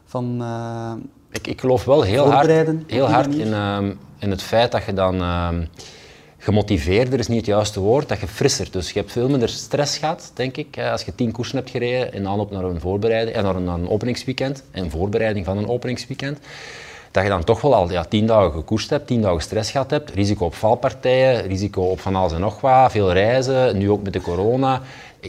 eh, van eh, Ik, ik geloof wel heel hard, heel hard in, ehm, in het feit dat je dan ehm, gemotiveerder is niet het juiste woord, dat je frisser. Dus je hebt veel minder stress gehad, denk ik, eh, als je tien koersen hebt gereden in aanloop naar een voorbereiding, en naar een, naar een openingsweekend, en voorbereiding van een openingsweekend. Dat je dan toch wel al ja, tien dagen gekoerst hebt, tien dagen stress gehad hebt, risico op valpartijen, risico op van alles en nog wat, veel reizen, nu ook met de corona.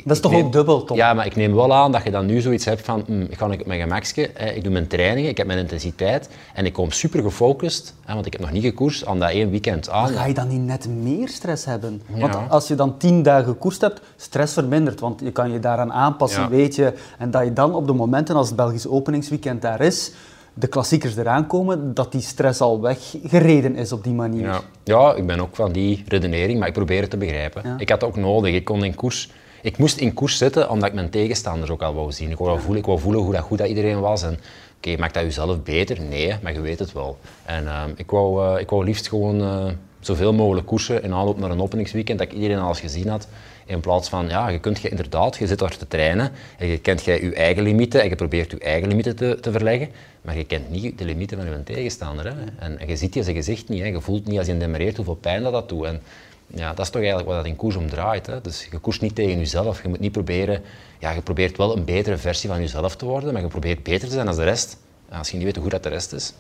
Dat is toch neem- ook dubbel, Tom? Ja, maar ik neem wel aan dat je dan nu zoiets hebt van, hm, ik ga op mijn gemakje, hè, ik doe mijn trainingen, ik heb mijn intensiteit en ik kom super gefocust, want ik heb nog niet gekoerst, aan dat één weekend aan. ga je dan niet net meer stress hebben? Ja. Want als je dan tien dagen gekoerst hebt, stress vermindert. Want je kan je daaraan aanpassen, Ja. weet je. En dat je dan op de momenten als het Belgisch openingsweekend daar is, de klassiekers eraan komen, dat die stress al weggereden is op die manier. Ja. ja, ik ben ook van die redenering, maar ik probeer het te begrijpen. Ja. Ik had het ook nodig. Ik, kon in koers, ik moest in koers zitten omdat ik mijn tegenstanders ook al wou zien. Ik wou, voelen, ik wou voelen hoe, dat, goed dat iedereen was. En, Oké, maakt dat jezelf beter? Nee, maar je weet het wel. En ehm, ik, wou, eh, ik wou liefst gewoon eh, zoveel mogelijk koersen in aanloop naar een openingsweekend, dat ik iedereen al eens gezien had. In plaats van, ja, je kunt je inderdaad, je zit daar te trainen en je kent jij je eigen limieten en je probeert je eigen limieten te, te verleggen, maar je kent niet de limieten van je tegenstander. Hè. En, en je ziet je zijn gezicht niet, hè. je voelt niet als je demereert hoeveel pijn dat, dat doet. En ja, dat is toch eigenlijk wat dat in koers om draait. Hè. Dus je koerst niet tegen jezelf, je moet niet proberen, ja, je probeert wel een betere versie van jezelf te worden, maar je probeert beter te zijn dan de rest. Ja, als je niet weet hoe goed dat de rest is,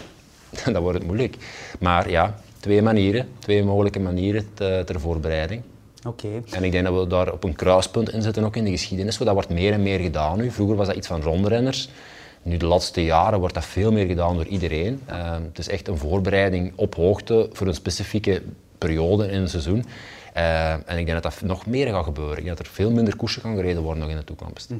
dan wordt het moeilijk. Maar ja, twee manieren, twee mogelijke manieren te- ter voorbereiding. Oké. En ik denk dat we daar op een kruispunt in zitten, ook in de geschiedenis. want Dat wordt meer en meer gedaan nu. Vroeger was dat iets van rondrenners. Nu, de laatste jaren wordt dat veel meer gedaan door iedereen. Eh, het is echt een voorbereiding op hoogte voor een specifieke periode in een seizoen. Eh, en ik denk dat dat nog meer gaat gebeuren. Ik denk dat er veel minder koersen kan gereden worden nog in de toekomst.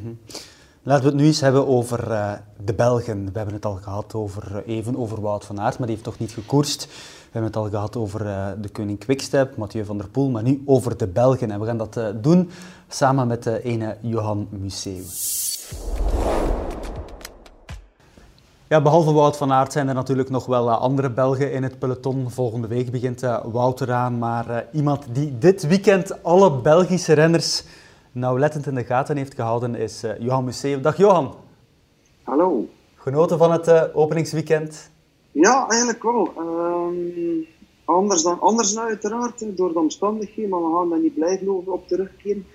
Laten we het nu eens hebben over eh, de Belgen. We hebben het al gehad over, eh, even over Wout van Aert, maar die heeft toch niet gekoerst. We hebben het al gehad over de koning Quickstep, Mathieu van der Poel, maar nu over de Belgen. En we gaan dat doen samen met de ene Johan Museeuw. Ja, behalve Wout van Aert zijn er natuurlijk nog wel eh, andere Belgen in het peloton. Volgende week begint eh, Wout eraan, maar eh, iemand die dit weekend alle Belgische renners nauwlettend in de gaten heeft gehouden is Johan Museeuw. Dag Johan, Hallo. genoten van het openingsweekend? Ja, eigenlijk wel. Ehm, anders, dan, anders dan uiteraard, door de omstandigheden, maar we gaan daar niet blijven over op terugkeren.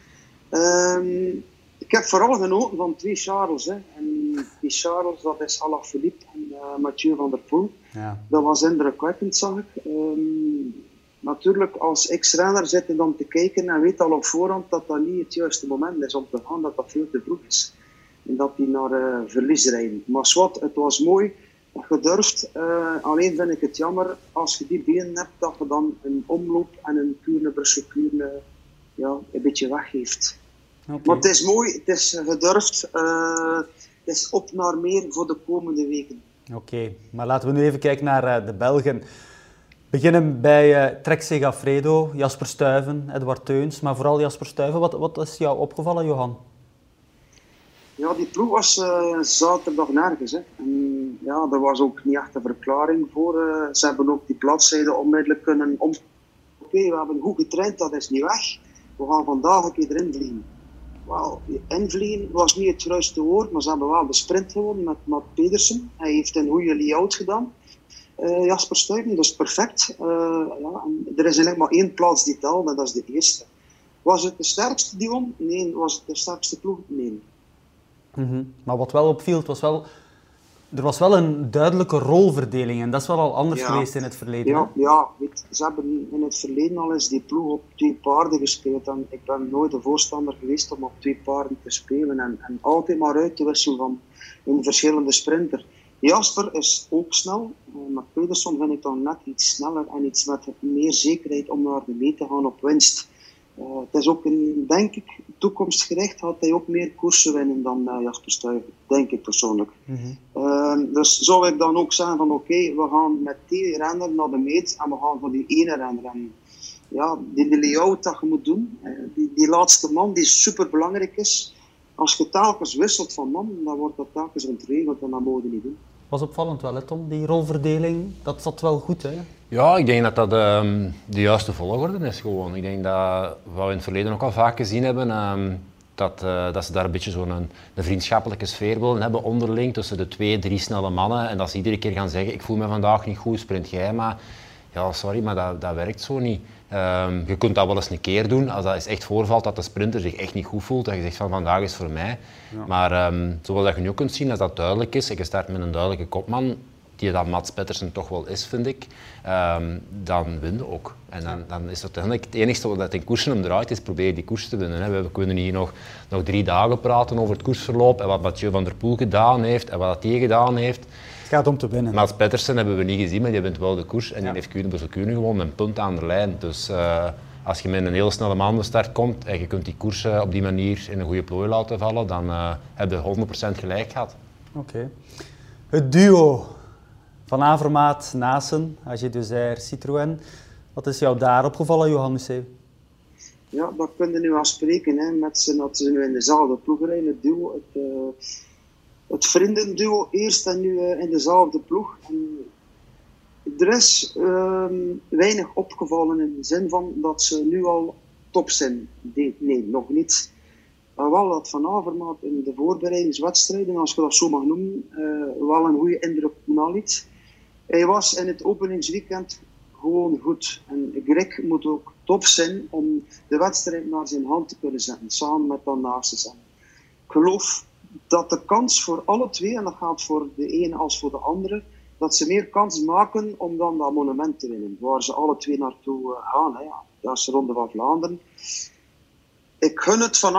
Ehm, ik heb vooral genoten van twee Charles. Hè. En die Charles, dat is Alaphilippe en eh, Mathieu van der Poel. Ja. Dat was indrukwekkend, zag ik. Ehm, natuurlijk, als ex-renner zit je dan te kijken en weet al op voorhand dat dat niet het juiste moment is om te gaan, dat dat veel te vroeg is. En dat die naar eh, verlies rijden. Maar zwart, het was mooi, gedurfd. Eh, alleen vind ik het jammer als je die benen hebt, dat je dan een omloop en een kuurne Brussel kuurne ja, een beetje weggeeft. Oké. Maar het is mooi, het is gedurfd. Het is op naar meer voor de komende weken. Oké, maar laten we nu even kijken naar eh, de Belgen. beginnen bij uh, Trek Segafredo, Jasper Stuyven, Edward Teuns, maar vooral Jasper Stuyven. Wat, wat is jou opgevallen, Johan? Ja, die ploeg was uh, zaterdag nergens. Hè. En, ja, er was ook niet echt een verklaring voor. Uh, ze hebben ook die bladzijde onmiddellijk kunnen om. Oké, we hebben goed getraind, dat is niet weg. We gaan vandaag een keer erin vliegen. Wel, invliegen was niet het juiste woord, maar ze hebben wel de sprint gewonnen met Matt Pedersen. Hij heeft een goede layout gedaan. Uh, Jasper Stuyven, dus perfect. ja, er is eigenlijk maar één plaats die telt, en dat is de eerste. Was het de sterkste die won? Nee. Was het de sterkste ploeg? Nee. Mhm. Maar wat wel opviel, het was wel, er was wel een duidelijke rolverdeling en dat is wel al anders geweest in het verleden. Ja, ja weet, ze hebben in het verleden al eens die ploeg op twee paarden gespeeld en ik ben nooit een voorstander geweest om op twee paarden te spelen en, en altijd maar uit te wisselen van een verschillende sprinter. Jasper is ook snel, eh, maar Pedersen vind ik dan net iets sneller en iets met meer zekerheid om naar de mee te gaan op winst. Uh, het is ook een, denk ik, toekomstgericht had hij ook meer koersen winnen dan uh, Jasper Stuyven, denk ik persoonlijk. Mm -hmm. uh, dus zou ik dan ook zeggen van oké, okay, we gaan met die renner naar de meet en we gaan voor die ene renner. En ja, die, die layout dat je moet doen, die, die laatste man die super belangrijk is, als je telkens wisselt van man, dan wordt dat telkens ontregeld en dat mogen we niet doen. Was opvallend wel, hè, Tom, die rolverdeling, dat zat wel goed hè? Ja, ik denk dat dat um, de juiste volgorde is gewoon. Ik denk dat wat we in het verleden ook al vaak gezien hebben, um, dat, uh, dat ze daar een beetje zo'n een, een, vriendschappelijke sfeer willen hebben onderling tussen de twee, drie snelle mannen. En dat ze iedere keer gaan zeggen, ik voel me vandaag niet goed, sprint jij maar. Ja, sorry, maar dat, dat werkt zo niet. Um, je kunt dat wel eens een keer doen als dat eens echt voorvalt dat de sprinter zich echt niet goed voelt. Dat je zegt van vandaag is voor mij. Ja. Maar um, zoals dat je nu ook kunt zien, als dat duidelijk is en je start met een duidelijke kopman, die dat Mats Pettersen toch wel is, vind ik, um, dan win je ook. En dan, dan is het uiteindelijk het enige wat in koersen om draait, is proberen die koers te winnen. Hè. We kunnen hier nog, nog drie dagen praten over het koersverloop en wat Mathieu van der Poel gedaan heeft en wat hij gedaan heeft. Gaat om te winnen. Pettersen hebben we niet gezien, maar die wint wel de koers en ja. die heeft Kuurne gewonnen, een punt aan de lijn. Dus uh, als je met een heel snelle maandenstart komt en je kunt die koers uh, op die manier in een goede plooi laten vallen, dan uh, heb je 100% gelijk gehad. Oké. Okay. Het duo van Avermaat, Nasen, AG Deuzer, Citroën. Wat is jou daar opgevallen, Johan Museeuw? Ja, daar kun je nu aan spreken, hè, met z'n dat ze nu in dezelfde ploeg rijden, het duo. Het, uh, het vriendenduo eerst en nu in dezelfde ploeg. En er is uh, weinig opgevallen in de zin van dat ze nu al top zijn. Nee, nog niet. Maar wel dat Van Avermaat in de voorbereidingswedstrijden, als je dat zo mag noemen, uh, wel een goede indruk naliet. Hij was in het openingsweekend gewoon goed. En Greg moet ook top zijn om de wedstrijd naar zijn hand te kunnen zetten, samen met Dan Narcissus. Ik geloof dat de kans voor alle twee, en dat gaat voor de ene als voor de andere, dat ze meer kans maken om dan dat monument te winnen, waar ze alle twee naartoe gaan. Hè. Ja, dat is de Ronde van Vlaanderen. Ik gun het van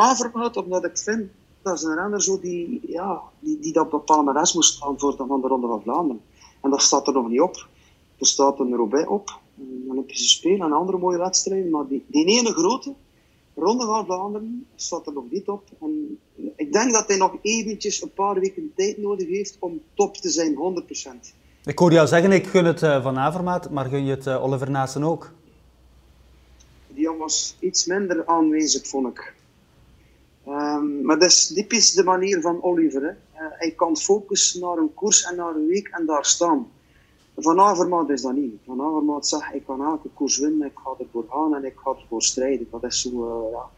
omdat ik vind dat is een renner zo die, ja, die, die dat moest staan voor de, van de Ronde van Vlaanderen. En dat staat er nog niet op. Er staat een Roubaix op, een Olympische Spelen en andere mooie wedstrijden. Maar die, die ene grote, Ronde van Vlaanderen, staat er nog niet op. En ik denk dat hij nog eventjes een paar weken tijd nodig heeft om top te zijn, 100%. Ik hoor jou zeggen, ik gun het uh, Van Avermaat, maar gun je het uh, Oliver Naassen ook? Die was iets minder aanwezig, vond ik. Um, maar dat is typisch de manier van Oliver. Hè. Uh, hij kan focussen naar een koers en naar een week en daar staan. Van Avermaat is dat niet. Van Avermaat zegt, ik kan elke koers winnen, ik ga ervoor gaan en ik ga ervoor strijden. Dat is zo, uh, ja.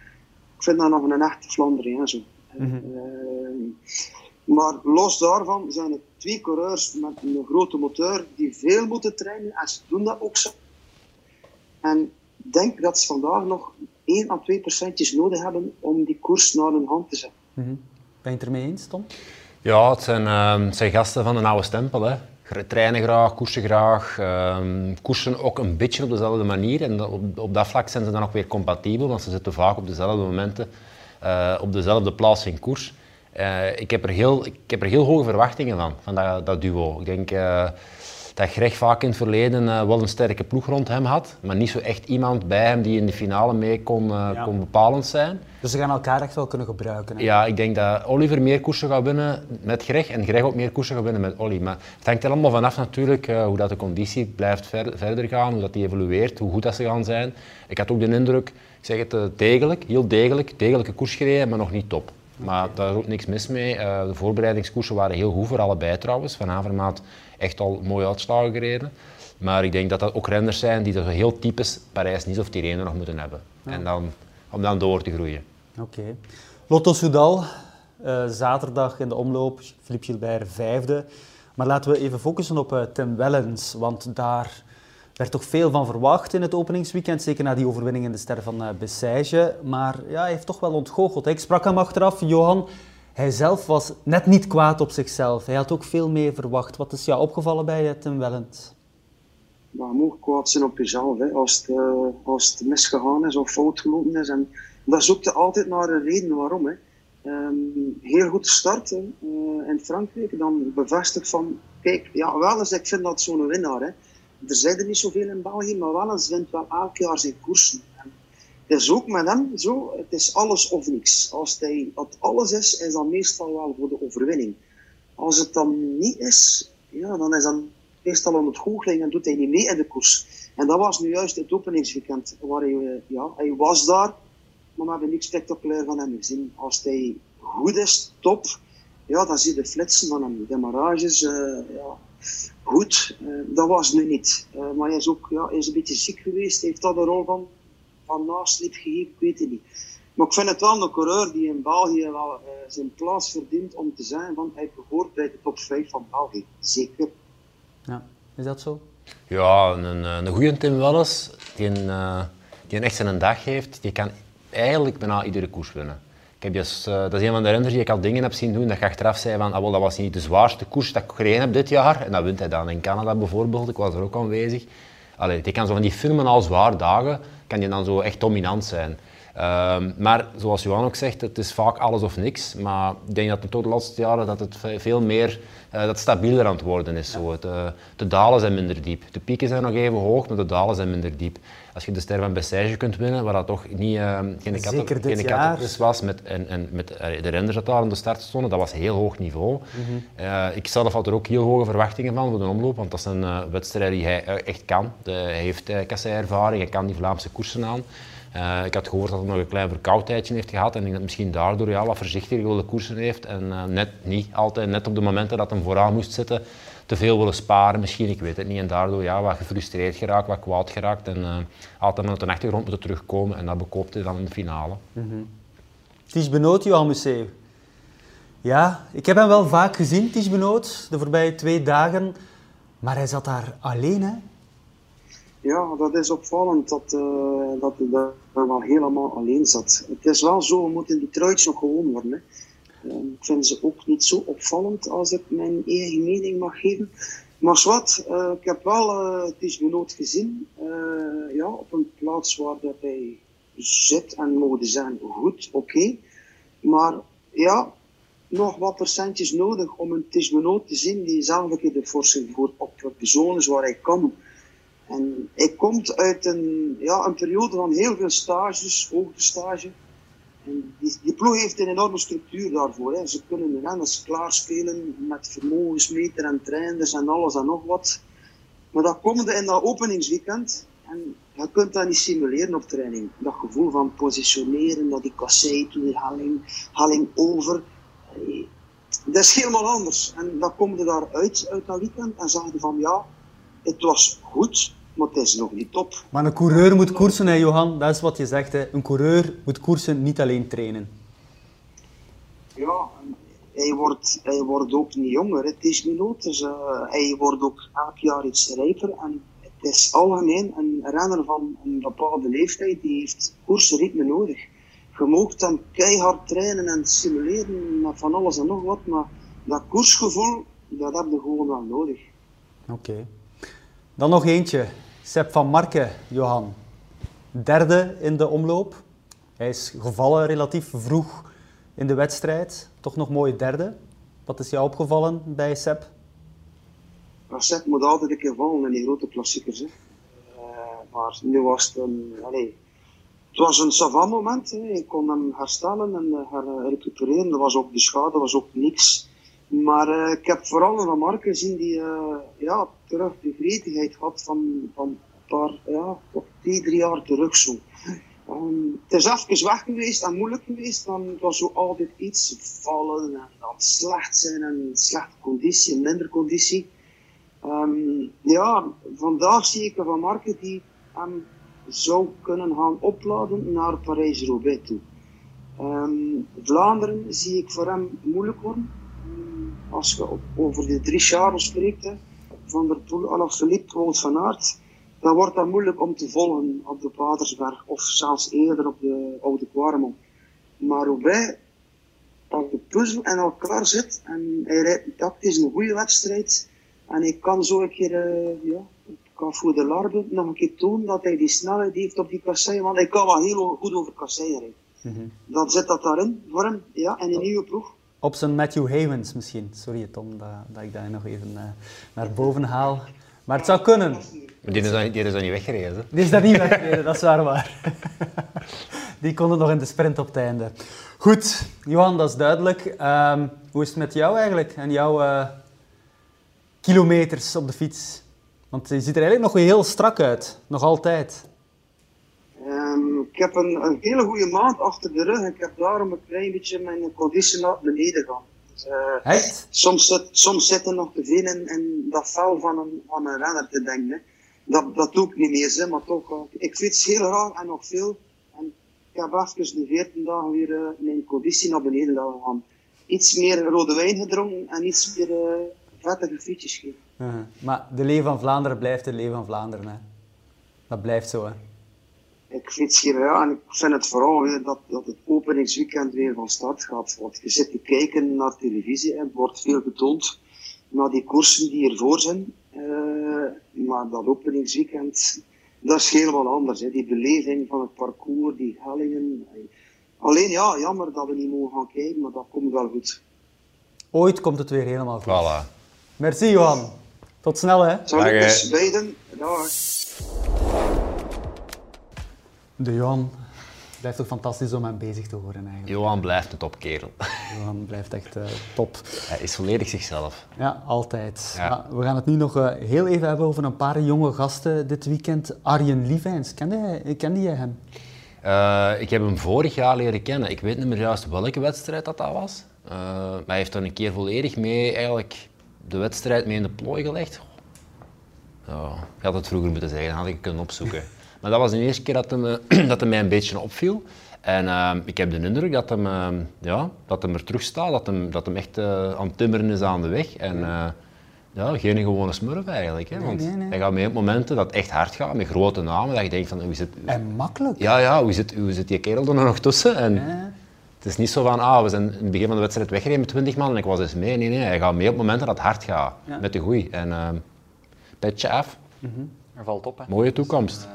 Ik vind dat nog een echte Vlaanderen. Zo. Mm -hmm. uh, maar los daarvan zijn het twee coureurs met een grote motor die veel moeten trainen en ze doen dat ook zo. En ik denk dat ze vandaag nog 1 à 2 procentjes nodig hebben om die koers naar hun hand te zetten. Mm -hmm. Ben je het ermee eens, Tom? Ja, het zijn, uh, het zijn gasten van een oude stempel. Hè. Trainen graag, koersen graag. Uh, koersen ook een beetje op dezelfde manier. En op, op, dat vlak zijn ze dan ook weer compatibel, want ze zitten vaak op dezelfde momenten uh, op dezelfde plaats in koers. Uh, ik, heb er heel, ik heb er heel hoge verwachtingen van, van dat, dat duo. Ik denk dat Greg vaak in het verleden eh, wel een sterke ploeg rond hem had, maar niet zo echt iemand bij hem die in de finale mee kon, uh, Ja. kon bepalend zijn. Dus ze gaan elkaar echt wel kunnen gebruiken. hè? Ja, ik denk dat Oliver meer koersen gaat winnen met Greg en Greg ook meer koersen gaat winnen met Olly. Maar het hangt er allemaal vanaf natuurlijk eh, hoe dat de conditie blijft ver- verder gaan, hoe dat die evolueert, hoe goed dat ze gaan zijn. Ik had ook de indruk, ik zeg het eh, degelijk, heel degelijk, degelijke koers gereden, maar nog niet top. Maar daar is ook niks mis mee. Eh, de voorbereidingskoersen waren heel goed voor allebei trouwens. Van Avermaat echt al mooie uitslagen gereden. Maar ik denk dat dat ook renners zijn die dat heel typisch Parijs-Nice of Tirreno nog moeten hebben. En dan, om dan door te groeien. Oké. Lotto Soudal, eh, zaterdag in de omloop, Philippe Gilbert vijfde. Maar laten we even focussen op eh, Tim Wellens, want daar werd toch veel van verwacht in het openingsweekend, zeker na die overwinning in de ster van Bessège. Maar ja, hij heeft toch wel ontgoocheld. hè. Ik sprak hem achteraf, Johan. Hij zelf was net niet kwaad op zichzelf. Hij had ook veel meer verwacht. Wat is jou opgevallen bij Tim Wellens? Maar mag kwaad zijn op jezelf, hè. Als, het, eh, als het misgegaan is of fout gelopen is. En daar zoek je altijd naar een reden waarom. Hè. Ehm, heel goed start hè, eh, in Frankrijk. Dan bevestigd van, kijk, ja, wel eens, ik vind dat zo'n winnaar. Hè. Er zijn er niet zoveel in België, maar wel eens wint wel elk jaar zijn koersen. Is ook met hem zo, het is alles of niks. Als hij, dat alles is, is dat meestal wel voor de overwinning. Als het dan niet is, ja, dan is dat meestal aan het goocheling en doet hij niet mee in de koers. En dat was nu juist het openingsweekend, waar hij, eh, ja, hij was daar, maar we hebben niks spectaculair van hem gezien. Als hij goed is, top, ja, dan zie je de flitsen van hem, demarages, eh ja, goed. Eh, dat was nu niet. Maar hij is ook ja, is een beetje ziek geweest, heeft dat een rol van, van nasleep gegeven, ik weet het niet. Maar ik vind het wel een coureur die in België wel eh, zijn plaats verdient om te zijn van hij behoort bij de top 5 van België. Zeker. Ja, is dat zo? Ja, een, eh, een goede Tim Welles, die, een, eh, die een echt zijn dag heeft, die kan eigenlijk bijna iedere koers winnen. Ik heb dus, eh, dat is een van de renners die ik al dingen heb zien doen dat je achteraf zei van ah, wel, dat was niet de zwaarste koers dat ik gereden heb dit jaar. En dat wint hij dan in Canada bijvoorbeeld, ik was er ook aanwezig. Allee, die kan zo van die fenomenaal zwaar dagen, kan die dan zo echt dominant zijn. Ehm, maar zoals Johan ook zegt, het is vaak alles of niks. Maar ik denk dat het toch de laatste jaren dat het ve- veel meer eh, dat stabieler aan het worden is. Zo. Het, eh, de dalen zijn minder diep. De pieken zijn nog even hoog, maar de dalen zijn minder diep. Als je de ster van Bessège kunt winnen, waar dat toch niet, eh, geen, Zeker katten, kattenpris was met, en, en met de renners dat daar aan de start stonden, dat was heel hoog niveau. Eh, ik zelf had er ook heel hoge verwachtingen van voor de omloop, want dat is een wedstrijd die hij echt kan. De, hij heeft uh, kasseiervaring, hij kan die Vlaamse koersen aan. Eh, ik had gehoord dat hij nog een klein verkoudheidje heeft gehad en ik dat misschien daardoor ja, wat voorzichtiger wilde koersen heeft en eh, net niet altijd, net op de momenten dat hij vooraan moest zitten, te veel willen sparen misschien, ik weet het niet. En daardoor ja, wat gefrustreerd geraakt, wat kwaad geraakt en eh, altijd maar naar de achtergrond moeten terugkomen en dat bekoopt hij dan in de finale. Ties Benoot, Johan Museeuw. Ja, ik heb hem wel vaak gezien, Ties Benoot, de voorbije twee dagen. Maar hij zat daar alleen, hè? Ja, dat is opvallend dat, eh, dat hij daar wel helemaal alleen zat. Het is wel zo, we moeten die truitjes nog gewoon worden. Hè. Eh, ik vind ze ook niet zo opvallend als ik mijn eigen mening mag geven. Maar zwart, eh, ik heb wel eh het is Benoot gezien. eh, ja, op een plaats waar dat hij zit en mogen zijn goed, oké. Maar ja, nog wat procentjes nodig om een Tisbenoot te zien die zelf een keer de forse voor op de zones waar hij kan. En hij komt uit een, ja, een periode van heel veel stages, hoogtestage. En die, die ploeg heeft een enorme structuur daarvoor. Hè. Ze kunnen renners klaarspelen met vermogensmeter en trainers en alles en nog wat. Maar dat komt in dat openingsweekend. En je kunt dat niet simuleren op training. Dat gevoel van positioneren, dat die kassei toe, die helling, helling over. Dat is helemaal anders. En dan kom je daaruit uit dat weekend en zeg je van ja, het was goed, maar het is nog niet top. Maar een coureur moet koersen, hè, Johan. Dat is wat je zegt. Hè. Een coureur moet koersen, niet alleen trainen. Ja, hij wordt, hij wordt ook niet jonger. Het is niet dus uh, hij wordt ook elk jaar iets rijper. En het is algemeen een renner van een bepaalde leeftijd die heeft koersritme nodig. Je moogt hem keihard trainen en simuleren met van alles en nog wat, maar dat koersgevoel, dat heb je gewoon wel nodig. Oké. Okay. Dan nog eentje. Sepp van Marken, Johan. Derde in de omloop. Hij is gevallen relatief vroeg in de wedstrijd. Toch nog mooi derde. Wat is jou opgevallen bij Sepp? Racet moet altijd een keer vallen in die grote klassiekers. Hè. Uh, maar nu was het een, het was een savant moment. Hè. Ik kon hem herstellen en uh, her recupereren. Er was ook de schade, was ook niks. Maar ik heb vooral een Marken gezien die ja, terug de gretigheid had van, van een paar, ja, twee, drie jaar terug zo. Um, het is even weg geweest en moeilijk geweest, want het was zo altijd iets vallen en dan slecht zijn en slechte conditie minder conditie. Um, ja, vandaag zie ik Van Marken die hem zou kunnen gaan opladen naar Parijs-Roubaix toe. Um, Vlaanderen zie ik voor hem moeilijk worden. Als je over de drie Charles spreekt, Van der Poel, Alaphilippe, Wout van Aert, dan wordt dat moeilijk om te volgen op de Patersberg of zelfs eerder op de Oude Quaremont. Maar Roubaix, als de puzzel in elkaar zit en hij rijdt tactisch een goede wedstrijd en hij kan zo een keer, uh, ja, kan voor de Larbe nog een keer tonen dat hij die snelheid heeft op die kasseien, want hij kan wel heel goed over kasseien rijden. Mm -hmm. Dan zit dat daarin voor hem, ja, en een nieuwe ploeg. Op zijn Matthew Havens misschien. Sorry Tom, dat, dat ik daar nog even uh, naar boven haal. Maar het zou kunnen. Die is, dan, die is dan niet weggereden. Die is daar niet weggereden, dat is waar waar. Die konden nog in de sprint op het einde. Goed, Johan, dat is duidelijk. Um, hoe is het met jou eigenlijk en jouw uh, kilometers op de fiets? Want je ziet er eigenlijk nog heel strak uit, nog altijd. Ik heb een, een, hele goede maand achter de rug. Ik heb daarom een klein beetje mijn conditie naar beneden gaan. Dus, uh, Echt? Soms, zit, soms zit er nog te veel in, in dat vel van een, van een renner te denken. Dat, dat doe ik niet meer, hè, maar toch. Uh, ik fiets heel graag en nog veel. En ik heb even de 14 dagen weer uh, mijn conditie naar beneden laten gaan. Iets meer rode wijn gedronken en iets meer vettige frietjes gegeven. -huh. Maar de Leeuw van Vlaanderen blijft de Leeuw van Vlaanderen. Hè? Dat blijft zo. Hè? Ik fiets hier ja, en ik vind het vooral weer dat, dat het openingsweekend weer van start gaat. Want je zit te kijken naar televisie en wordt veel betoond naar die koersen die ervoor zijn. Uh, maar dat openingsweekend, dat is heel wat anders. Hè. Die beleving van het parcours, die hellingen. Alleen ja, jammer dat we niet mogen gaan kijken, maar dat komt wel goed. Ooit komt het weer helemaal goed. Voilà. Merci Johan. Tot snel hè. Salut beiden. Dag. De Johan blijft toch fantastisch om hem bezig te horen eigenlijk. Johan blijft een topkerel. Johan blijft echt uh, top. Hij is volledig zichzelf. Ja, altijd. Ja. Ja, we gaan het nu nog uh, heel even hebben over een paar jonge gasten dit weekend. Arjen Lievijns, kende, kende jij hem? Uh, ik heb hem vorig jaar leren kennen. Ik weet niet meer juist welke wedstrijd dat, dat was. maar hij heeft dan een keer volledig mee eigenlijk de wedstrijd mee in de plooi gelegd. Oh, ik had het vroeger moeten zeggen, dan had ik kunnen opzoeken. Maar dat was de eerste keer dat hem, dat hem mij een beetje opviel. En uh, ik heb de indruk dat hem, uh, ja, dat hem er terug staat, dat hem, dat hem echt uh, aan het timmeren is aan de weg. En ja, geen gewone smurf eigenlijk. Hè, want nee, nee, nee. hij gaat mee op momenten dat het echt hard gaat, met grote namen, dat je denkt van hoe zit... En makkelijk. Ja, ja, hoe zit, hoe zit die kerel er nog tussen? En ja. Het is niet zo van, ah, we zijn in het begin van de wedstrijd weggereden met 20 man en ik was eens mee. Nee, nee, hij gaat mee op momenten dat het hard gaat, ja. met de goeie. En petje af. Mm -hmm. Hij valt op, hè. Mooie toekomst.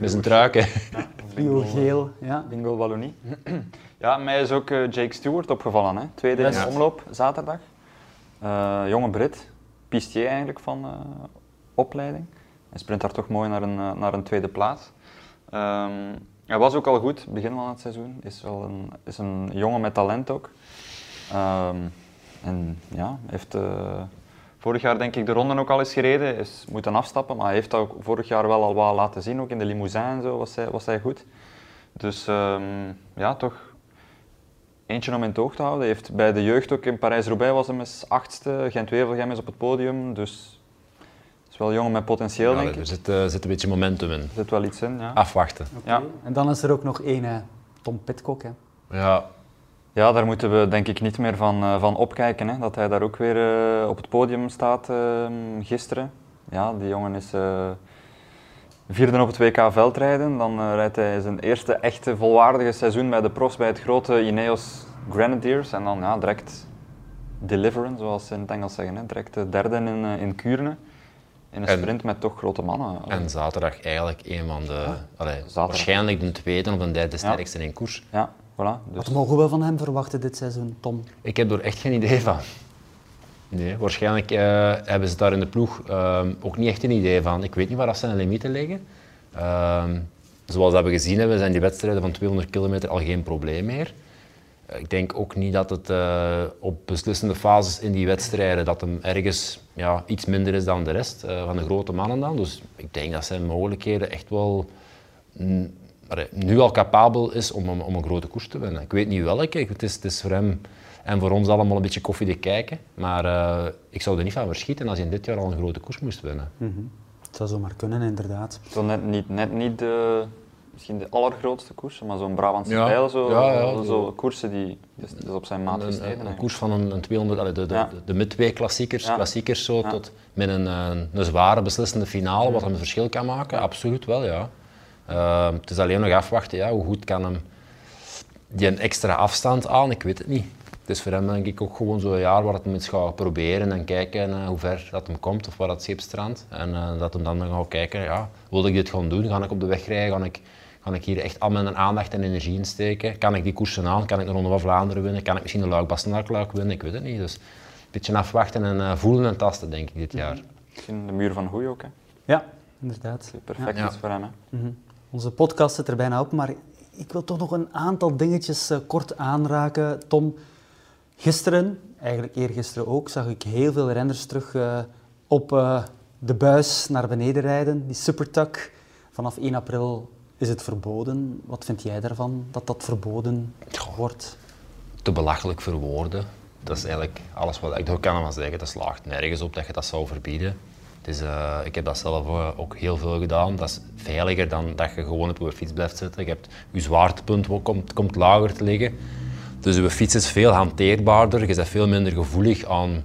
Met zijn truiken. Ja, geel, ja. Bingo Wallonie. ja, mij is ook uh, Jake Stewart opgevallen. Hè. Tweede in de omloop, zaterdag. Uh, jonge Brit, pistier eigenlijk van uh, opleiding. Hij sprint daar toch mooi naar een, naar een tweede plaats. Um, hij was ook al goed, begin van het seizoen. Is, wel een, is een jongen met talent ook. Um, en ja, heeft vorig jaar denk ik de ronde ook al eens gereden, is moeten afstappen, maar hij heeft dat ook vorig jaar wel al wat laten zien, ook in de limousine en zo was hij, was hij goed. Dus um, ja, toch eentje om in het oog te houden. Hij heeft bij de jeugd ook in Parijs-Roubaix was hem eens achtste, Gent-Wevelgem is op het podium, dus het is wel jongen met potentieel, ja, denk ik. Er zit, uh, zit een beetje momentum in. Er zit wel iets in, ja. Afwachten. Okay. Ja. En dan is er ook nog één, uh, Tom Pitcock, hè. Ja, ja, daar moeten we denk ik niet meer van, uh, van opkijken. Hè. Dat hij daar ook weer uh, op het podium staat uh, gisteren. Ja, die jongen is vierde op het WK veldrijden. Dan rijdt hij zijn eerste echte volwaardige seizoen bij de profs bij het grote Ineos Grenadiers. En dan ja, direct deliveren, zoals ze in het Engels zeggen. Hè. Direct de derde in, in Kuurne. In een en, sprint met toch grote mannen. En zaterdag eigenlijk een van de... Ja. Allee, waarschijnlijk de tweede of de derde sterkste ja. in koers. Ja. Voilà, dus. Wat mogen we van hem verwachten dit seizoen, Tom? Ik heb er echt geen idee van. Nee, waarschijnlijk uh, hebben ze daar in de ploeg uh, ook niet echt een idee van. Ik weet niet waar dat zijn limieten liggen. Uh, zoals we gezien hebben, zijn die wedstrijden van 200 kilometer al geen probleem meer. Ik denk ook niet dat het uh, op beslissende fases in die wedstrijden dat hem ergens ja, iets minder is dan de rest van de grote mannen dan. Dus ik denk dat zijn mogelijkheden echt wel nu al capabel is om, om, om, een grote koers te winnen. Ik weet niet welke, het is, het is voor hem en voor ons allemaal een beetje koffiedik kijken. Maar uh, ik zou er niet van verschieten als je in dit jaar al een grote koers moest winnen. Mm -hmm. Het zou zomaar kunnen, inderdaad. Zo net niet, net niet de, misschien de allergrootste koers, maar zo'n Brabantse ja. Pijl, zo, ja, ja, zo, koersen die dus, dus op zijn maat gesneden. Een, een, koers van een, een 200, allee, de, de, de, de mid klassiekers, klassiekers zo, tot met een, een, een, zware beslissende finale, wat hem een verschil kan maken, absoluut wel, ja. Uh, het is alleen nog afwachten, ja, hoe goed kan hem die een extra afstand aan, ik weet het niet. Het is voor hem denk ik ook gewoon zo'n jaar waar het hem eens gaat proberen en kijken uh, hoe ver dat hem komt of waar dat schip strandt. En uh, dat hem dan gaat kijken, ja, wil ik dit gaan doen? Ga ik op de weg rijden? Ga ik, ga ik hier echt al mijn aandacht en energie in steken? Kan ik die koersen aan? Kan ik de Ronde van Vlaanderen winnen? Kan ik misschien de Luik Bastenaak winnen? Ik weet het niet. Dus een beetje afwachten en uh, voelen en tasten denk ik dit jaar. Misschien de muur van Hoei ook hè? Ja, inderdaad. Perfect ja. is voor hem hè? Mm -hmm. Onze podcast zit er bijna op, maar ik wil toch nog een aantal dingetjes kort aanraken. Tom, Gisteren, eigenlijk eergisteren ook, zag ik heel veel renners terug uh, op uh, de buis naar beneden rijden, die supertuck. Vanaf 1 april is het verboden. Wat vind jij daarvan, dat dat verboden wordt? Te belachelijk voor woorden. Dat is eigenlijk alles wat ik kan zeggen. Dat slaagt nergens op dat je dat zou verbieden. Dus, uh, ik heb dat zelf ook heel veel gedaan. Dat is veiliger dan dat je gewoon op je fiets blijft zitten. Je, hebt, je zwaartepunt komt, komt lager te liggen. Dus je fiets is veel hanteerbaarder, je bent veel minder gevoelig aan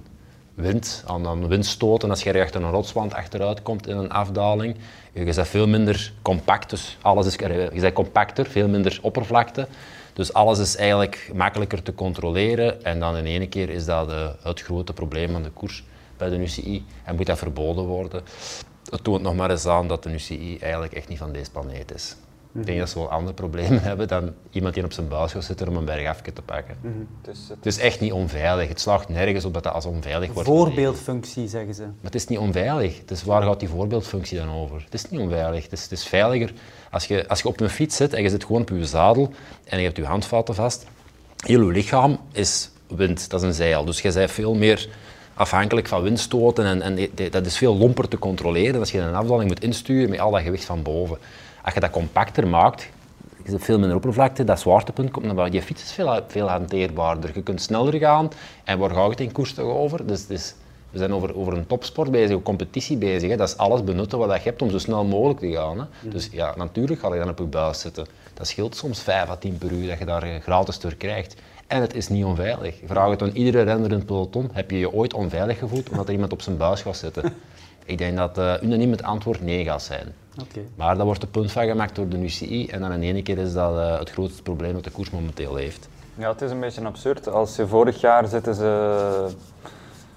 wind, aan, aan windstoten. Als je er achter een rotswand achteruit komt in een afdaling, je bent veel minder compact, dus alles is, je bent compacter, veel minder oppervlakte. Dus alles is eigenlijk makkelijker te controleren en dan in één keer is dat de, het grote probleem van de koers bij de UCI en moet dat verboden worden. Het toont nog maar eens aan dat de UCI eigenlijk echt niet van deze planeet is. Ik denk dat ze wel andere problemen hebben dan iemand die op zijn buis gaat zitten om een bergafje te pakken. Mm -hmm. dus het... het... is echt niet onveilig. Het slaagt nergens op dat dat als onveilig wordt. Voorbeeldfunctie, zeggen ze. Maar het is niet onveilig. Dus waar gaat die voorbeeldfunctie dan over? Het is niet onveilig. Het is, het is veiliger als je, als je op een fiets zit en je zit gewoon op je zadel en je hebt je handvaten vast. Heel je lichaam is wind, dat is een zeil. Dus je bent veel meer afhankelijk van windstoten en, en dat is veel lomper te controleren als je een afdaling moet insturen met al dat gewicht van boven. Als je dat compacter maakt, je hebt veel minder oppervlakte, dat zwaartepunt komt naar buiten. Je fiets is veel, veel hanteerbaarder. Je kunt sneller gaan en waar gaat het in koers toch over? Dus, dus, we zijn over, over een topsport bezig, een competitie bezig. Hè. Dat is alles benutten wat je hebt om zo snel mogelijk te gaan. Hè. Mhm. Dus ja, natuurlijk ga je dan op je buis zitten. Dat scheelt soms 5 à 10 per uur dat je daar eh, gratis door krijgt. En het is niet onveilig. Vraag het aan iedere renner in het peloton. Heb je je ooit onveilig gevoeld omdat er iemand op zijn buis gaat zitten? Ik denk dat uh, unaniem het antwoord nee gaat zijn. Okay. Maar daar wordt een punt van gemaakt door de UCI en dan in één keer is dat uh, het grootste probleem dat de koers momenteel heeft. Ja, het is een beetje absurd. Als je vorig jaar zitten ze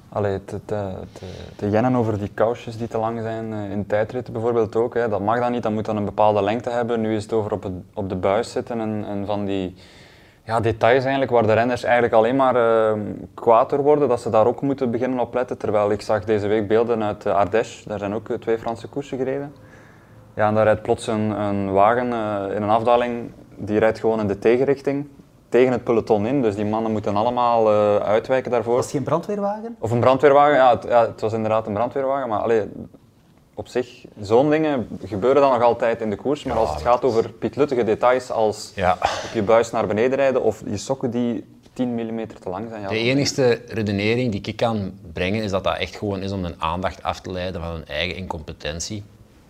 allee, te, te, te, te jennen over die kousjes die te lang zijn, uh, in tijdritten bijvoorbeeld ook. Hè. Dat mag dan niet, dat moet dan een bepaalde lengte hebben. Nu is het over op, het, op de buis zitten en, en van die ja, details eigenlijk waar de renners eigenlijk alleen maar uh, kwaad door worden, dat ze daar ook moeten beginnen op letten. Terwijl ik zag deze week beelden uit uh, Ardèche, daar zijn ook twee Franse koersen gereden. Ja, en daar rijdt plots een, een wagen uh, in een afdaling, die rijdt gewoon in de tegenrichting, tegen het peloton in. Dus die mannen moeten allemaal uitwijken daarvoor. Was het geen brandweerwagen? Of een brandweerwagen, ja het, ja, het was inderdaad een brandweerwagen, maar allee, op zich, zo'n dingen gebeuren dan nog altijd in de koers. Maar als het gaat over pietluttige details als ja. op je buis naar beneden rijden of je sokken die 10 mm te lang zijn. Ja, de enige redenering die ik kan brengen is dat dat echt gewoon is om een aandacht af te leiden van hun eigen incompetentie.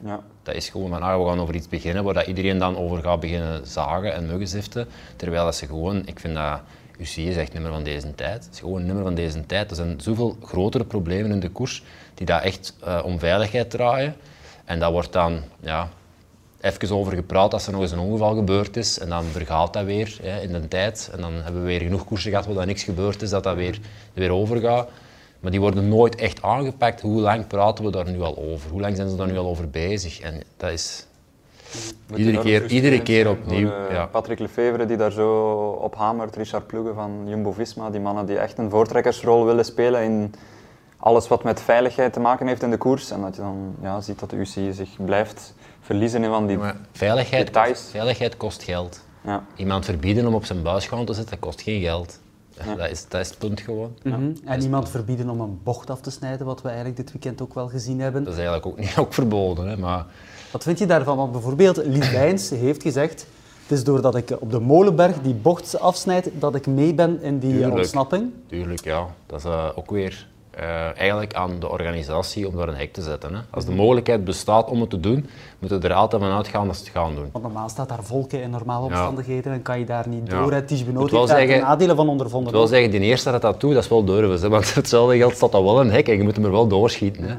Ja. Dat is gewoon van, ah, we gaan over iets beginnen waar dat iedereen dan over gaat beginnen zagen en muggenziften. Terwijl dat ze gewoon, ik vind dat UCI is echt nummer van deze tijd. Het is gewoon een nummer van deze tijd. Er zijn zoveel grotere problemen in de koers die daar echt uh, om veiligheid draaien. En dat wordt dan ja, even over gepraat als er nog eens een ongeval gebeurd is. En dan vergaat dat weer hè, in de tijd. En dan hebben we weer genoeg koersen gehad waar dat niks gebeurd is, dat dat weer, weer overgaat. Maar die worden nooit echt aangepakt. Hoe lang praten we daar nu al over? Hoe lang zijn ze daar nu al over bezig? En dat is iedere keer, iedere keer opnieuw. uh, ja. Patrick Lefevre die daar zo op hamert, Richard Ploegen van Jumbo-Visma, die mannen die echt een voortrekkersrol willen spelen in alles wat met veiligheid te maken heeft in de koers. En dat je dan ja, ziet dat de UCI zich blijft verliezen in van die Maar veiligheid, details. kost, veiligheid kost geld. Ja. Iemand verbieden om op zijn buisgang te zitten, dat kost geen geld. Dat, is, dat is het punt gewoon. Mhm. En iemand verbieden om een bocht af te snijden, wat we eigenlijk dit weekend ook wel gezien hebben. Dat is eigenlijk ook niet ook verboden. Hè, maar Wat vind je daarvan? Want bijvoorbeeld Lies Wijns heeft gezegd, het is doordat ik op de Molenberg die bocht afsnijd, dat ik mee ben in die Tuurlijk. ontsnapping. Tuurlijk, ja. Dat is eh, ook weer eh, eigenlijk aan de organisatie om daar een hek te zetten. Hè. Als de mogelijkheid bestaat om het te doen, moeten we er altijd van uitgaan dat ze het gaan doen. Want normaal staat daar volken in normale omstandigheden en kan je daar niet Ja. door. Het is benodigd daar de nadelen van ondervonden. Ik wil zeggen, die eerste dat dat doet, dat is wel durven. Hè, want hetzelfde geld staat dat wel een hek en je moet hem er wel doorschieten. Hè.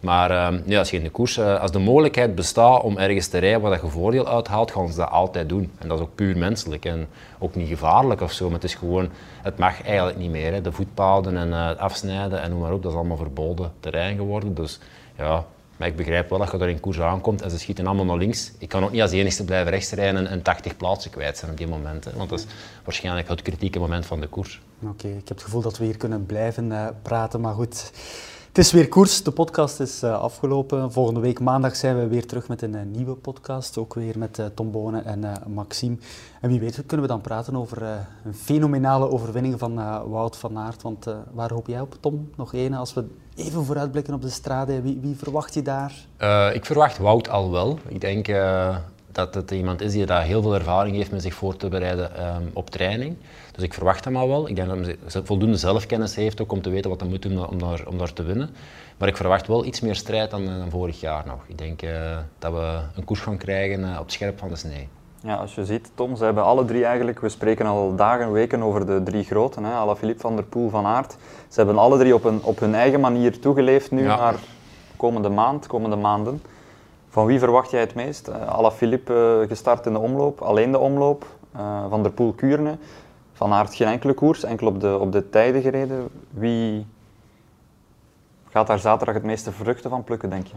Maar ehm, ja, als je in de koers, eh, als de mogelijkheid bestaat om ergens te rijden waar je voordeel uithaalt, gaan ze dat altijd doen. En dat is ook puur menselijk en ook niet gevaarlijk of zo. Maar het is gewoon, het mag eigenlijk niet meer. Hè. De voetpaden en eh, het afsnijden en noem maar op, dat is allemaal verboden terrein geworden. Dus ja, maar ik begrijp wel dat je daar in koers aankomt en ze schieten allemaal naar links. Ik kan ook niet als enigste blijven rechts rijden en, en 80 plaatsen kwijt zijn op die moment. Want dat is waarschijnlijk het kritieke moment van de koers. Oké, ik heb het gevoel dat we hier kunnen blijven eh, praten, maar goed. Het is weer koers, de podcast is eh, afgelopen. Volgende week maandag zijn we weer terug met een eh, nieuwe podcast. Ook weer met eh, Tom Bonen en Maxime. En wie weet kunnen we dan praten over een fenomenale overwinning van Wout van Aert. Want waar hoop jij op, Tom? Nog één, als we even vooruitblikken op de strade. Wie, wie verwacht je daar? Ik verwacht Wout al wel. Ik denk dat het iemand is die daar heel veel ervaring heeft met zich voor te bereiden ehm, op training. Dus ik verwacht hem al wel. Ik denk dat hij ze- voldoende zelfkennis heeft ook om te weten wat hij moet doen om daar, om daar te winnen. Maar ik verwacht wel iets meer strijd dan, dan vorig jaar nog. Ik denk eh, dat we een koers gaan krijgen eh, op het scherp van de snee. Ja, als je ziet, Tom, ze hebben alle drie eigenlijk, we spreken al dagen, weken over de drie groten, hè, Alaphilippe, Van der Poel, Van Aert. Ze hebben alle drie op, een, op hun eigen manier toegeleefd nu Ja. naar komende maand, komende maanden. Van wie verwacht jij het meest? Uh, Alaphilippe eh, gestart in de omloop, alleen de omloop. Eh, Van der Poel Kuurne. Van Aert geen enkele koers, enkel op de, op de tijden gereden. Wie gaat daar zaterdag het meeste vruchten van plukken, denk je?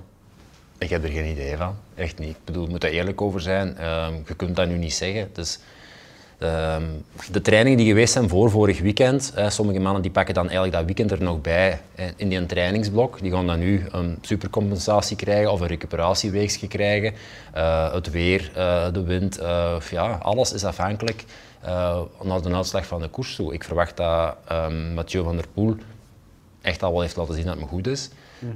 Ik heb er geen idee van. Echt niet. Ik bedoel, ik moet daar eerlijk over zijn. Ehm, je kunt dat nu niet zeggen. Dus, de trainingen die geweest zijn voor vorig weekend, sommige mannen die pakken dan eigenlijk dat weekend er nog bij in die trainingsblok. Die gaan dan nu een supercompensatie krijgen of een recuperatieweekje krijgen. Eh, het weer, eh, de wind, eh, ja, alles is afhankelijk naar de uitslag van de koers toe. Ik verwacht dat ehm, Mathieu van der Poel echt al wel heeft laten zien dat het me goed is.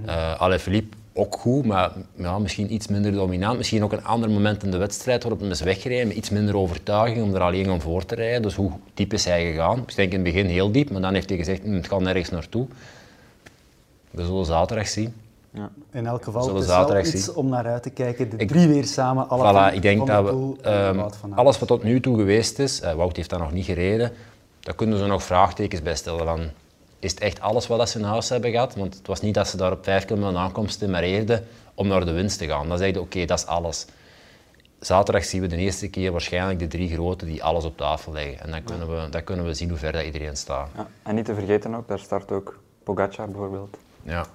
Eh Alaphilippe ook goed, maar ja, misschien iets minder dominant. Misschien ook een ander moment in de wedstrijd waarop hij is weggereden, met iets minder overtuiging om er alleen om voor te rijden. Dus hoe diep is hij gegaan? Ik denk in het begin heel diep, maar dan heeft hij gezegd, "Hm, het gaat nergens naartoe. We zullen zaterdag zien. In elk geval, Zullen het is wel zaterdag iets zien. om naar uit te kijken. De Ik- drie weer samen, alle Voilà, ik denk van dat we, ehm, alles wat tot nu toe geweest is, eh, Wout heeft dat nog niet gereden, daar kunnen ze nog vraagtekens bij stellen. Van, is het echt alles wat ze in huis hebben gehad? Want het was niet dat ze daar op vijf kilometer aankomst timmereerden om naar de winst te gaan. Dan zeg je, oké, dat is alles. Zaterdag zien we de eerste keer waarschijnlijk de drie grote die alles op tafel leggen. En dan kunnen we, dan kunnen we zien hoe ver dat iedereen staat. Ja. En niet te vergeten ook, daar start ook Pogacar bijvoorbeeld. Ja.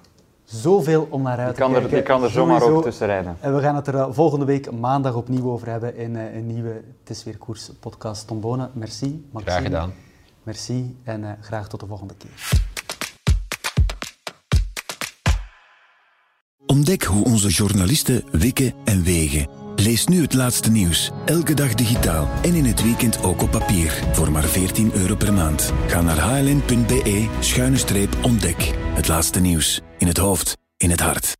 Zoveel om naar uit te kan er, kijken. die kan er zomaar Sowieso. ook tussen rijden. En we gaan het er eh, volgende week maandag opnieuw over hebben in eh, een nieuwe Het is weer koers podcast. Tom Bonen, merci. Maxime, Graag gedaan. Merci en eh, graag tot de volgende keer. Ontdek hoe onze journalisten wikken en wegen. Lees nu het laatste nieuws, elke dag digitaal en in het weekend ook op papier, voor maar 14 euro per maand. Ga naar hln.be-ontdek. Het laatste nieuws, in het hoofd, in het hart.